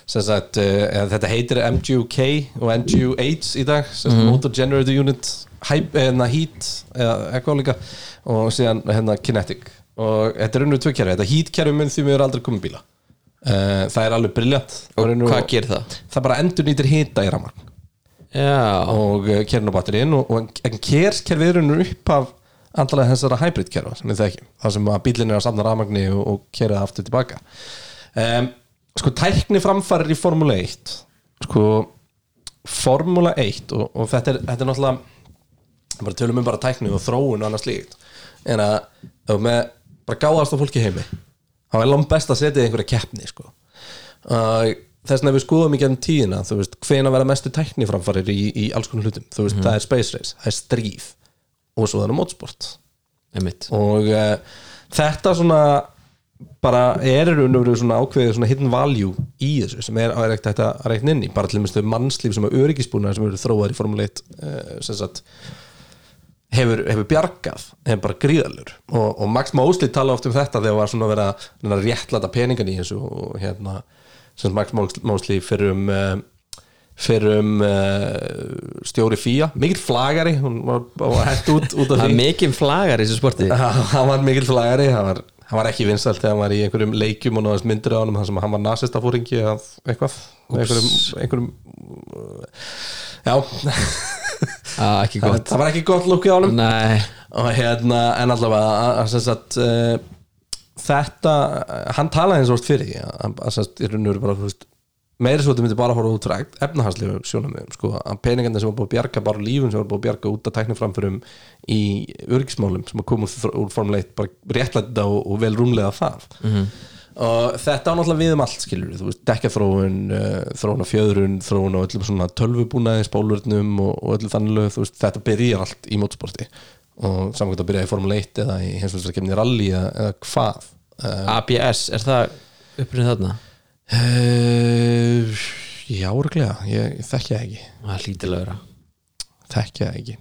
Speaker 4: sagt, uh, eða, þetta heitir MGUK og MGU8 í dag sagt, Motor Generator Unit hype, eða, Heat eða eitthvað líka og síðan hérna Kinetic. Og þetta er unnur tvö kerfi. Þetta Heat kerfi mun því mér aldrei komið bíla. Það er alveg briljant.
Speaker 2: Og hvað gerir það?
Speaker 4: það bara endur nýtir hita í ramagn
Speaker 2: Já,
Speaker 4: og og, og en kerskerfi er raunur upp af andalega þessara hybrid kerfa sem við þekkjum það sem bílinn er að safna rafmagni og, og kera það aftur tilbaka um, sko tækni framfærir í Formule 1 sko Formule 1 og, og þetta, er, þetta er náttúrulega bara tölum um bara tækni og þróun og annað slíkt en að með bara gáðast á fólki heimi þá er langt best að setja í einhverja keppni sko. uh, þess ef við skoðum í gennum tíðina þú veist, hvena verða mestu tækni framfærir í, í alls konar hlutum, þú veist, það er space race það er stríð og svo það er mótsport og uh, þetta svona bara er í raun og veru svona ákveðið svona hidden value í þessu sem er, er ekkert hægt að reikna inn í. Bara til að mannslíf sem er öryggisbúna sem eru þróaðar í Formule 1 uh, sem sagt hefur, hefur bjargað, hefur bara gríðalur og, og Max Mosley tala oft um þetta þegar var svona að vera að að réttlæta peningan í þessu og hérna sem Max Mosley fyrir um uh, fyrir um uh, stjóri Fía, mikill flagari hún var, var hætt út, út af því.
Speaker 2: mikið flagar í þessu sporti.
Speaker 4: Hann var mikill flagari hann var, hann var ekki vinsalt þegar hann var í einhverjum leikjum og náðast myndir á hann hann var nasistafóringi eða eitthvað. Einhverjum, einhverjum já.
Speaker 2: Ekki
Speaker 4: það, var ekki gott lukkið á hann
Speaker 2: Nei,
Speaker 4: og hérna en allavega að, að, að, uh, þetta hann talaði eins og oft fyrir því að, að, svo þetta myndi bara fóra út frá efnahagslegu sjónum sko, að peningarnir sem var búið að bjarga bara lífum sem var búið að bjarga út að tækniframförum í örgismálum sem að koma úr, formuleitt bara réttlæta og, og vel rúmlega það -hmm. og þetta á náttúrulega við um allt skilur þú veist, dekkaþróun uh, þróun á fjöðrun, þróun á öllum svona tölvubúnaði spólurnum og, og öllum þannig þú veist, þetta byrjar allt í mótsporti og samkvæmt að byrja í formuleitt eða í heimsvöldsakefni rally eða, hvað. Uh,
Speaker 2: ABS, er það upprýðin þarna?
Speaker 4: Uh, já, örglega, ég, það ekki.
Speaker 2: Það er lítilegur
Speaker 4: þekki það ekki.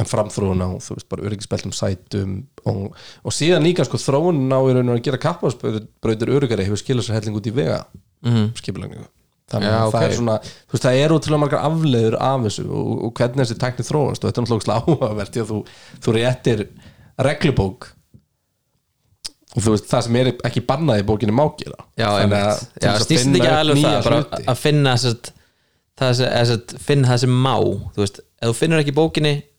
Speaker 4: En framþróun á, þú veist, bara öryggisbeltum sætum og, og síðan líka sko þróun á að gera kappasbrautur öryggari hefur skilað sér helling út í vega
Speaker 2: Mhm.
Speaker 4: skipulagningu þannig að það er svona, þú veist, það er útrúlega margar afleiður af þessu og, og hvernig þessi tækni þróast og þetta er náttúrulega áhugavert því að þú, þú réttir reglubók og þú veist, það sem er ekki bannað í bókinni mákila
Speaker 2: Já,
Speaker 4: Þannig að til
Speaker 2: Já,
Speaker 4: þess að finna
Speaker 2: ekki alveg það að finna sem, eða sett, finna það sem má þú veist, ef þú finnur ekki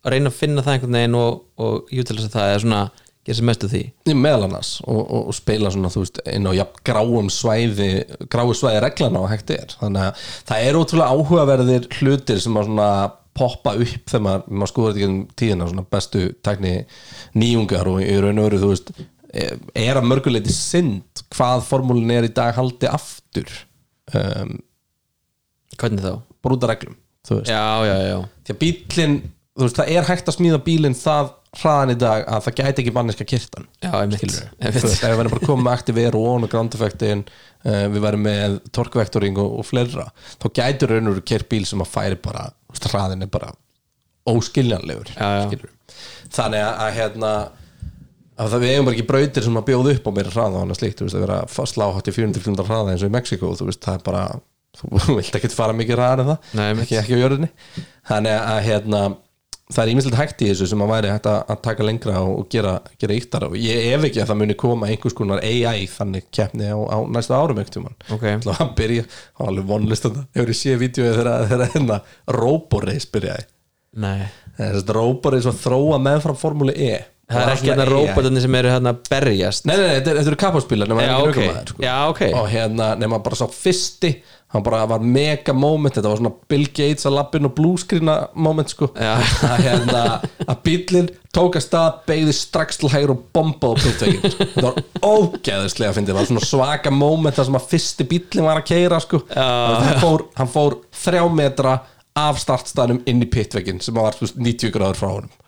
Speaker 2: að reyna að finna það einhvern veginn og, og jútilega það er svona, gera sem mest af því.
Speaker 4: Meðal annars og, og, og spila svona þú veist inn á jafn gráum svæði gráu svæði reglana og hægt er. Þannig að það er ótrúlega áhugaverðir hlutir sem að svona poppa upp þegar maður, maður skoður þetta ekki tíðina svona bestu tækni nýjungar og í raun og veru þú veist er að mörguleiti synd hvað formúlin er í dag haldi aftur um,
Speaker 2: hvernig þá?
Speaker 4: bara út af reglum
Speaker 2: Já, já, já,
Speaker 4: því að bílinn, þú veist, það er hægt að smíða bílinn það hraðan í dag að það gæti ekki banniska kirtan.
Speaker 2: Já,
Speaker 4: þú veist, ef við verðum bara að koma með aktiver og on og ground effectin uh, við verðum með torkvektoring og, og fleira þá gætur raun og veru kert bíl sem að færi bara, hraðin er bara óskiljanlegur
Speaker 2: Já, já.
Speaker 4: þannig að, að hérna að það við eigum bara ekki brautir sem að bjóða upp á meira hraða og annað slíkt, þú veist, að vera að slá hátt í 400 km hraða eins og í Mexiko, þú veist, það er bara þú vilt ekki fara mikið hraðar en það
Speaker 2: Nei,
Speaker 4: ekki, ekki á jörðinni. Þannig að hérna það er ímislegt hægt í þessu sem að væri hægt að, að taka lengra og, gera, gera yktar og ég ef ekki að það muni koma einhvers konar AI þannig keppni á, á næsta árum ekkert tímann.
Speaker 2: Ok.
Speaker 4: Það var að byrja, það var alveg vonlist þetta hefur ég séð vídeo þegar hérna Roborace byrjaði?
Speaker 2: Nei,
Speaker 4: Þessi Roborace var þróa meðfram formúli E
Speaker 2: það er ekki hérna róbotarnir sem eru hérna að berjast.
Speaker 4: Nei, nei, nei, þetta, eru kapáspílar nema
Speaker 2: Já, ok.
Speaker 4: sko.
Speaker 2: Já, ok.
Speaker 4: og hérna, nema bara sá fyrsti hann bara var mega moment. Þetta var svona Bill Gates að lappin og bluescreena moment sko. Að, hérna, að bílinn tók að stað beigði strax til hægur og bombaði á pittveginn þetta var ógeðislega fyndið, það var svona svaka moment þar sem að fyrsti bílinn var að keira sko. Hann fór, hann fór þrjá metra af startstæðnum inn í pittveginn sem var þú veist, 90 gráður frá honum. að,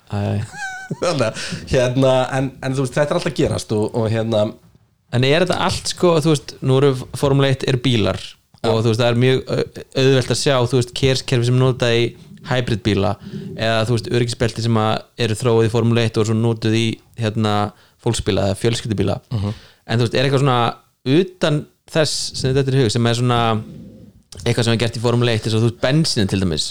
Speaker 4: hérna, en, en þú veist, þetta er alltaf gerast og, og hérna
Speaker 2: En er þetta allt sko, þú veist, nú eru Formule 1 er bílar og þú veist, það er mjög au- auðvelt að sjá, þú veist, kerskerfi sem notað í hybrid bíla eða þú veist, öryggisbelti sem eru þróið í Formule 1 og notuð í hérna fólksbíla eða fjölskyldubíla. En þú veist, er eitthvað svona utan þess sem þetta er hug, sem er svona eitthvað sem er gert í Formule 1 þess að þú veist, bensinin til dæmis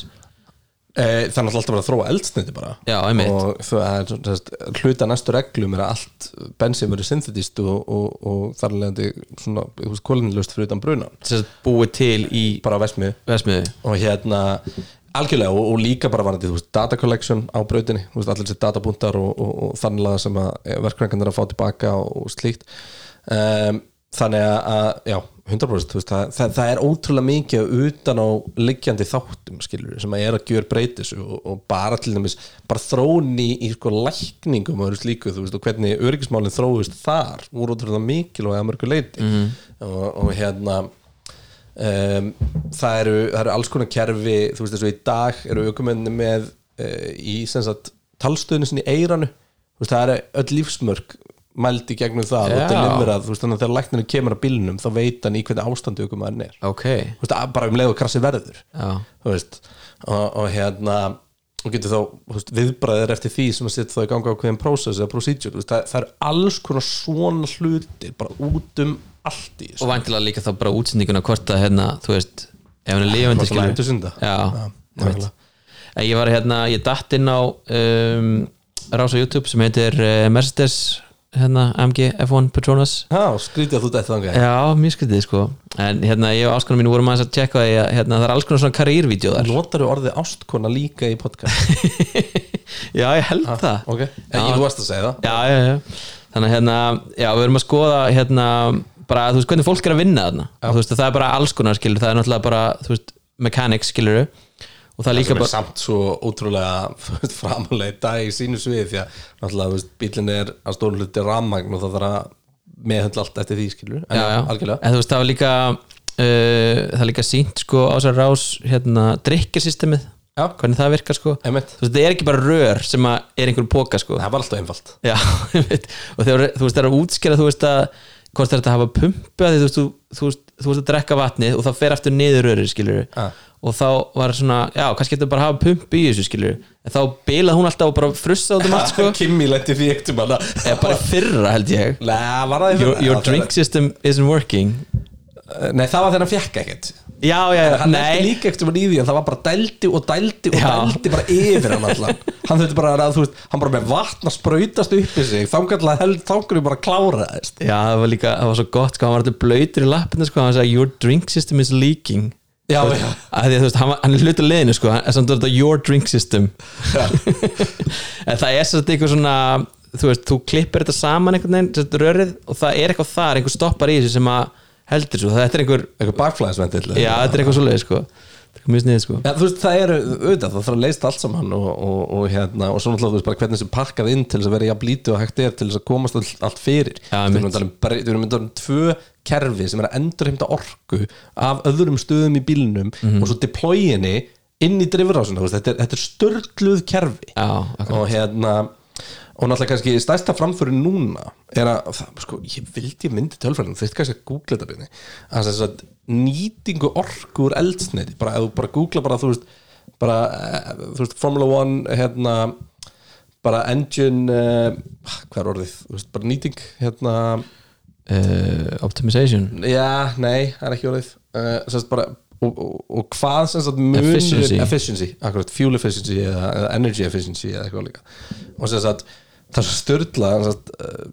Speaker 4: það er alltaf bara að þróa eldsneiti bara.
Speaker 2: Já, einmitt.
Speaker 4: og það er þess, hluta næstu reglum er að allt bensin verið synthetist og, og, og þar leðandi svona, kolinlust fyrir utan bruna.
Speaker 2: Þess að búið til í
Speaker 4: bara
Speaker 2: vesmiðu
Speaker 4: og hérna algjörlega og, og líka bara varandi, þú veist, data collection á brautinni, þú veist, allir þessi datapuntar og, og, og þannig að sem er að fá tilbaka og slíkt. Um, þannig að, já, 100% þú veist, það, það, það er ótrúlega mikið utan á liggjandi þáttum skilur, sem að er að gjör breytis og, og bara til dæmis, bara þróni í, í sko lækningum og öðru slíku veist, og hvernig öryggismálinn þróist þar voru ótrúlega mikilvæg að mörgu leiti og, og hérna um, það, eru, það eru alls konar kerfi þú veist og í dag eru aukumenni með uh, í talstöðinu sinni eiranu það eru öll lífsmörk mælt í gegnum það og deliverað, þú veist þannig að þegar læknirinn kemur að bílnum þá veit hann í hvernig ástandi aukumæðin er.
Speaker 2: Ok,
Speaker 4: þú veist, að- bara um leið og krassi verður. Veist og, og hérna og getur þá viðbræðir eftir því sem að setja þá í ganga á hverjum process eða procedure það, það eru alls konar svona hlutir bara út um allt í þessu.
Speaker 2: Og vantilega líka þá bara útsendinguna hvort að hérna, þú veist ef hann er lifandi
Speaker 4: Hvort það lætur synda.
Speaker 2: já,
Speaker 4: Já,
Speaker 2: ég var hérna, ég datt inn á um, rás á YouTube sem heitir uh, Mercedes hérna, AMG F1 Petronas.
Speaker 4: Já, skrítið að þú dætti þangað.
Speaker 2: Já, mjög skrítið sko. En hérna, ég og áskonum mínu vorum aðeins að tjekka að hérna, það er alls konar svona karýrvídeó þar
Speaker 4: Notar þú orðið ástkona líka í podcast?
Speaker 2: já, ég held það.
Speaker 4: ok, en ég þú varst að segja það.
Speaker 2: Já, já, já. þannig hérna, já, við erum að skoða hérna, bara, þú veist, hvernig fólk er að vinna þarna. Og þú veist, það er bara alls konar skilur. Það er náttúrulega bara, þú veist, mechanics skilur og það er líka bara
Speaker 4: samt svo ótrúlega framalega í dag í sínu svið því að náttúrulega, bílinn er að stóru hluti rammagn og það þarf að meðhundla allt eftir því, skilur en
Speaker 2: já, já.
Speaker 4: algjörlega.
Speaker 2: En veist, það var líka uh, það líka sínt sko á þessar rás hérna, drikkjarsystemið
Speaker 4: Já.
Speaker 2: hvernig það virkar sko. Veist, það er ekki bara rör sem er einhver póka sko.
Speaker 4: Það var alltaf einfalt.
Speaker 2: Og þegar þú veist það er að útskýra þú veist að hvort það er að hafa pumpu þú veist, þú, þú, þú veist að drekka vatnið og það fer aftur niður rörir skilur
Speaker 4: Ja.
Speaker 2: Og þá var svona, já, kannski getur bara að hafa pumpu í þessu skilur en þá bilað hún alltaf og bara frussa út um allt sko.
Speaker 4: Kimmy letti því ekkert um hana
Speaker 2: eða bara fyrra held ég.
Speaker 4: Nei, var það í
Speaker 2: your,
Speaker 4: fyrra?
Speaker 2: your
Speaker 4: Já,
Speaker 2: drink system isn't working.
Speaker 4: Það- Nei, það var þegar hann fekk ekkert.
Speaker 2: Já, já, já,
Speaker 4: Hann letti
Speaker 2: nei
Speaker 4: líka ekkert um hann í því en það var bara dældi og dældi og dældi bara yfir hann allan. Hann þurfti bara að, þú veist, hann bara með vatn að sprautast upp í sig. Þangar held, kláraðist
Speaker 2: já,
Speaker 4: Já, já.
Speaker 2: að að, veist, hann, hann er hlutur liðinu sko, hann er your drink system. En það er svolítið eitthvað svona þú veist, þú klippir þetta saman einhvern veginn sett, rörið og það er eitthvað þar, einhver stoppar í þessu sem að heldur svo, þetta er einhver
Speaker 4: Eitthvað bakflæðisvendill
Speaker 2: já, þetta er eitthvað svoleið sko er sniðið sko
Speaker 4: þú veist, það eru, auðvitað, það þarf að leist allt saman og, og, og hérna, og svo náttúrulega, bara hvernig þessi pakkað inn til þess að vera jafn lítið og hægt er til þess að komast all, allt fyrir
Speaker 2: Já,
Speaker 4: Við erum
Speaker 2: mitt.
Speaker 4: að tala um tvö kerfi sem er að endurheimta orku af öðrum stöðum í bílnum
Speaker 2: Mhm.
Speaker 4: og svo deployinni inn í veist, þetta er, er störtluð kerfi
Speaker 2: akkurat.
Speaker 4: og hérna og náttúrulega kannski stærsta framförin núna er að, sko, ég vildi myndi tölfræðin, veist kannski að googla þetta byrni að þess að nýtingu orku úr eldsneiti, bara ef þú bara googla bara, þú veist, bara eh, þú veist, Formula One, hérna bara engine uh, hvað er orðið, þú veist, bara nýting hérna,
Speaker 2: uh, optimization.
Speaker 4: Já, nei, það er ekki orðið. Uh, sérst bara og, og, og hvað sem sagt munur
Speaker 2: Efficiency.
Speaker 4: efficiency akkurat, fuel efficiency eða, eða energy efficiency eða eitthvað líka. Og sem sagt, það er svo störla sagt, uh,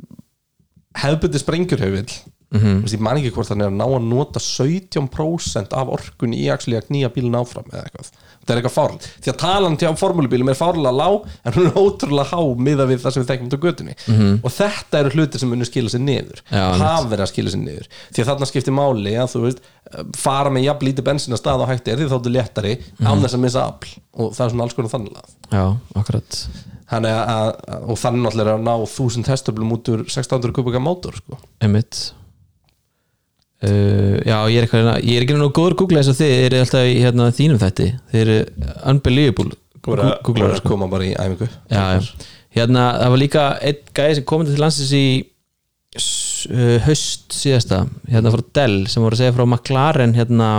Speaker 4: hefbundi sprengjurhauðvill mm -hmm. ég man ekki hvort hann er að ná að nota 17% af orkun í að knýja bílun áfram eða eitthvað. Þetta er eitthvað fárl því að talan til formúlubílum er fárlega lág en hún er ótrúlega há miða við það sem við þekkjum á götunni. Og þetta eru hlutir sem munir skila sér niður. Hafa verið að skila sér niður. Því að þarna skiptir máli að þú veist fara með jafn lítið bensin að stað á hætti er því þá er léttari án þess að missa afl. Og það er svona alls konar þannig að
Speaker 2: Já, akkurat
Speaker 4: Þannig að, að, og þannig náttúrulega er að ná 1000 hestöflum út úr 1600 kubika mótor sko.
Speaker 2: Einmitt uh, Já, ég er að er ekki nú góður að googla eins og þið eru alltaf í hérna, þínum þætti Þið eru unbelievable
Speaker 4: googlar að koma bara í æfingu
Speaker 2: já, já. Hérna, það var líka einn gæði sem komið til landsins í uh, haust síðasta hérna frá Dell sem voru að segja frá McLaren hérna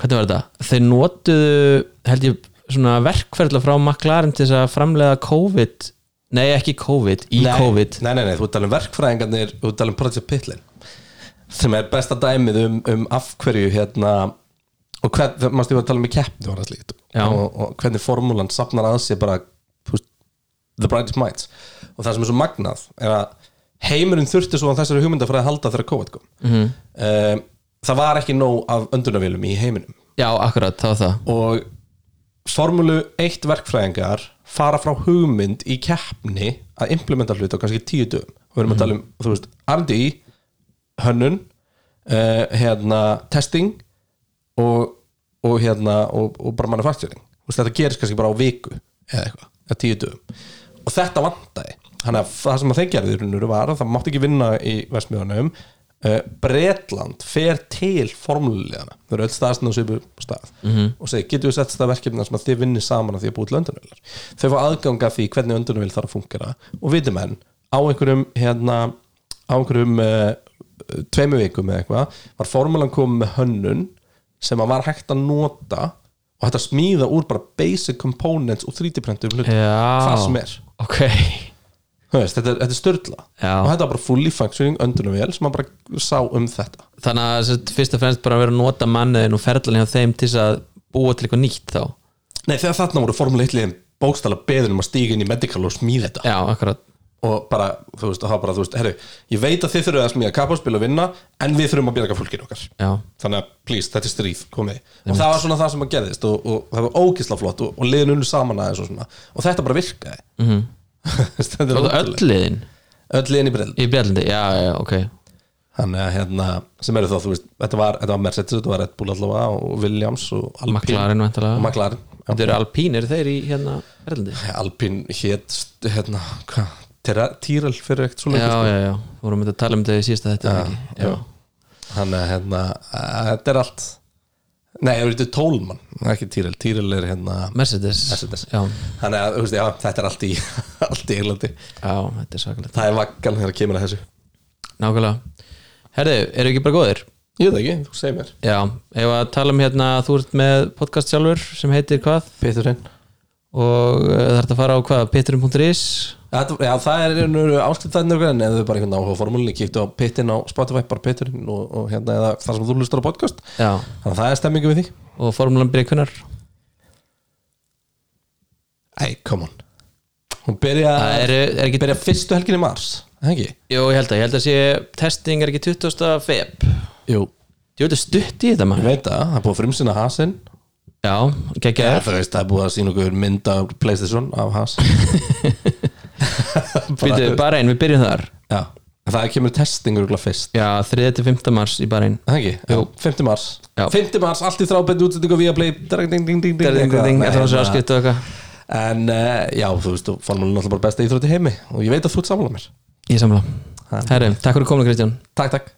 Speaker 2: hvernig var þetta? Þeir notuðu held ég svona verkferðla frá McLaren til þess að framlega COVID. Nei ekki COVID, í
Speaker 4: nei,
Speaker 2: COVID.
Speaker 4: Nei, nei, nei, þú ert alveg verkfræðingarnir þú ert alveg Project Pitlin sem er besta dæmið um, um af hverju hérna og hvern, ég var að tala um í keppni? Var það slíkt
Speaker 2: Já.
Speaker 4: og, og hvernig formúlan safnar að sér bara veist, the brightest minds. Og það sem er svo magnað er að heimurinn þurfti svo á þessari hugmyndafræði að halda þegar COVID kom.
Speaker 2: Mhm.
Speaker 4: um, það var ekki nóg af öndunavélum í heiminum.
Speaker 2: Já akkurat, það var það.
Speaker 4: Og formúlu 1 verkfræðingar fara frá hugmynd í keppni að implementa hlut á kannski tíu dögum. Og við erum að tala um, þú veist, R&D hönnun uh, hérna, testing og, og hérna, og, og bara manufacturing. Þú veist, þetta gerist kannski bara á viku eða eitthvað, eða tíu dögum. Og þetta vantaði, þannig að það sem að þeir gerði í rauninu var að það mátti ekki vinna í Vestmiðunum uh, Bretland fer til formúlulegana þau eru öll staðsinn á svipu stað. -hmm. og segir, getur við sett stað verkefna sem að þið vinnir saman að því að búið til öndunarvilar þau fá aðganga því hvernig öndunarvil þarf að fungera og viti menn á einhverjum hérna, á einhverjum uh, tveimu vikum eða eitthvað var formúlan komið með hönnun sem að var hægt að nota og hægt að smíða úr bara basic components og 3D-prentum hlut
Speaker 2: Já.
Speaker 4: hvað sem er.
Speaker 2: Ok,
Speaker 4: veist, þetta, er- þetta er störla
Speaker 2: Já.
Speaker 4: og þetta var bara fully functioning öndunarvél sem maður bara sá um þetta.
Speaker 2: Þannig að sagt, fyrst og fremst bara að vera að nota manniðin og ferðlan hjá þeim til að búa til eitthvað nýtt þá.
Speaker 4: Nei, þegar þarna voru formule 1 liðin bókstala beðin um að stíga inn í medical og smíða þetta.
Speaker 2: Já, akkurat.
Speaker 4: Og bara, þú veist, það bara, þú veist, herru ég veit að þið þurfum að smíða kapáspil og vinna en við þurfum að bjarga fólkinu okkar.
Speaker 2: Já,
Speaker 4: þannig að, please, þetta er stríð, komið og það var svona það sem að gerðist og, og það var ógisla flott og, og liðin unnu saman aðeins og svona. Og þetta bara virkaði. Mm -hmm. Þetta er
Speaker 2: og
Speaker 4: ótrúlegt.
Speaker 2: öll liðin?
Speaker 4: Öll liðin í brell
Speaker 2: í Björlandi, já, já, ok.
Speaker 4: Þannig að hérna, sem eru þá, þú veist þetta var, þetta var Mercedes, þetta var Red Bull allavega og Williams og Alpine.
Speaker 2: McLaren
Speaker 4: og McLaren
Speaker 2: þetta eru alpínir þeir í hérna Björlandi
Speaker 4: Alpine hét hérna, hvað, Tyrrell fyrir ekkert svo
Speaker 2: já,
Speaker 4: lengur
Speaker 2: já, já, vorum við að tala um þetta í síðasta þetta
Speaker 4: þannig að hérna, þetta er allt nei, það er þetta tólmann ekki Tyrrell, Tyrrell er hérna
Speaker 2: Mercedes,
Speaker 4: Mercedes. Þannig að, veist, já, þetta er allt í allt í
Speaker 2: þetta svakalegt.
Speaker 4: Það er vaggan þegar kemur að þessu.
Speaker 2: Nákvæmlega. Herðu, eru ekki bara góðir?
Speaker 4: ég veit það ekki, þú segir mér.
Speaker 2: Já, ef að tala um hérna þú ert með podcast sjálfur sem heitir hvað?
Speaker 4: Peturinn
Speaker 2: og uh, það ert að fara á hvað, pitturum.is
Speaker 4: já, það er áskiptæðin en ef þau bara einhvern áhuga formúlinni kíktu á pittin á Spotify, bara pitturinn og, og hérna eða þar sem þú lustar á podcast.
Speaker 2: Já,
Speaker 4: þannig að það er stemmingu við því.
Speaker 2: Og formúlan byrja kunnar
Speaker 4: Æ, come on. Hún byrja,
Speaker 2: er, er ekki
Speaker 4: byrja fyrstu helgin í mars ekki?
Speaker 2: Jú, ég held að, ég held að sé testing er ekki 20. feb.
Speaker 4: Jú,
Speaker 2: Jú, þetta er stutt í þetta
Speaker 4: ég
Speaker 2: maður
Speaker 4: veit það, það er búið að frumsina hasinn
Speaker 2: Já, geggjaður
Speaker 4: þú veist, það er búið að sína okkur mynd af Playstation af has
Speaker 2: Býtu, bara einn, við byrjum þar
Speaker 4: Já, það kemur testing örgulega fyrst
Speaker 2: Já, 3-5. mars í bara einn
Speaker 4: Er Það ekki?
Speaker 2: Jú.
Speaker 4: 5. mars
Speaker 2: Já.
Speaker 4: 5. mars, allt í þrábændi útsendingu via play ding, ding, ding, ding,
Speaker 2: Ding, ding, ding, eftir þessu
Speaker 4: Nei,
Speaker 2: afskipt og eitthvað
Speaker 4: En uh, já, þú veist, formúlin er alltaf bara besta íþrótti heimi og ég veit að þú ert sammála mér
Speaker 2: Ég samla Herri, takk fyrir kominu Kristján
Speaker 4: Takk, takk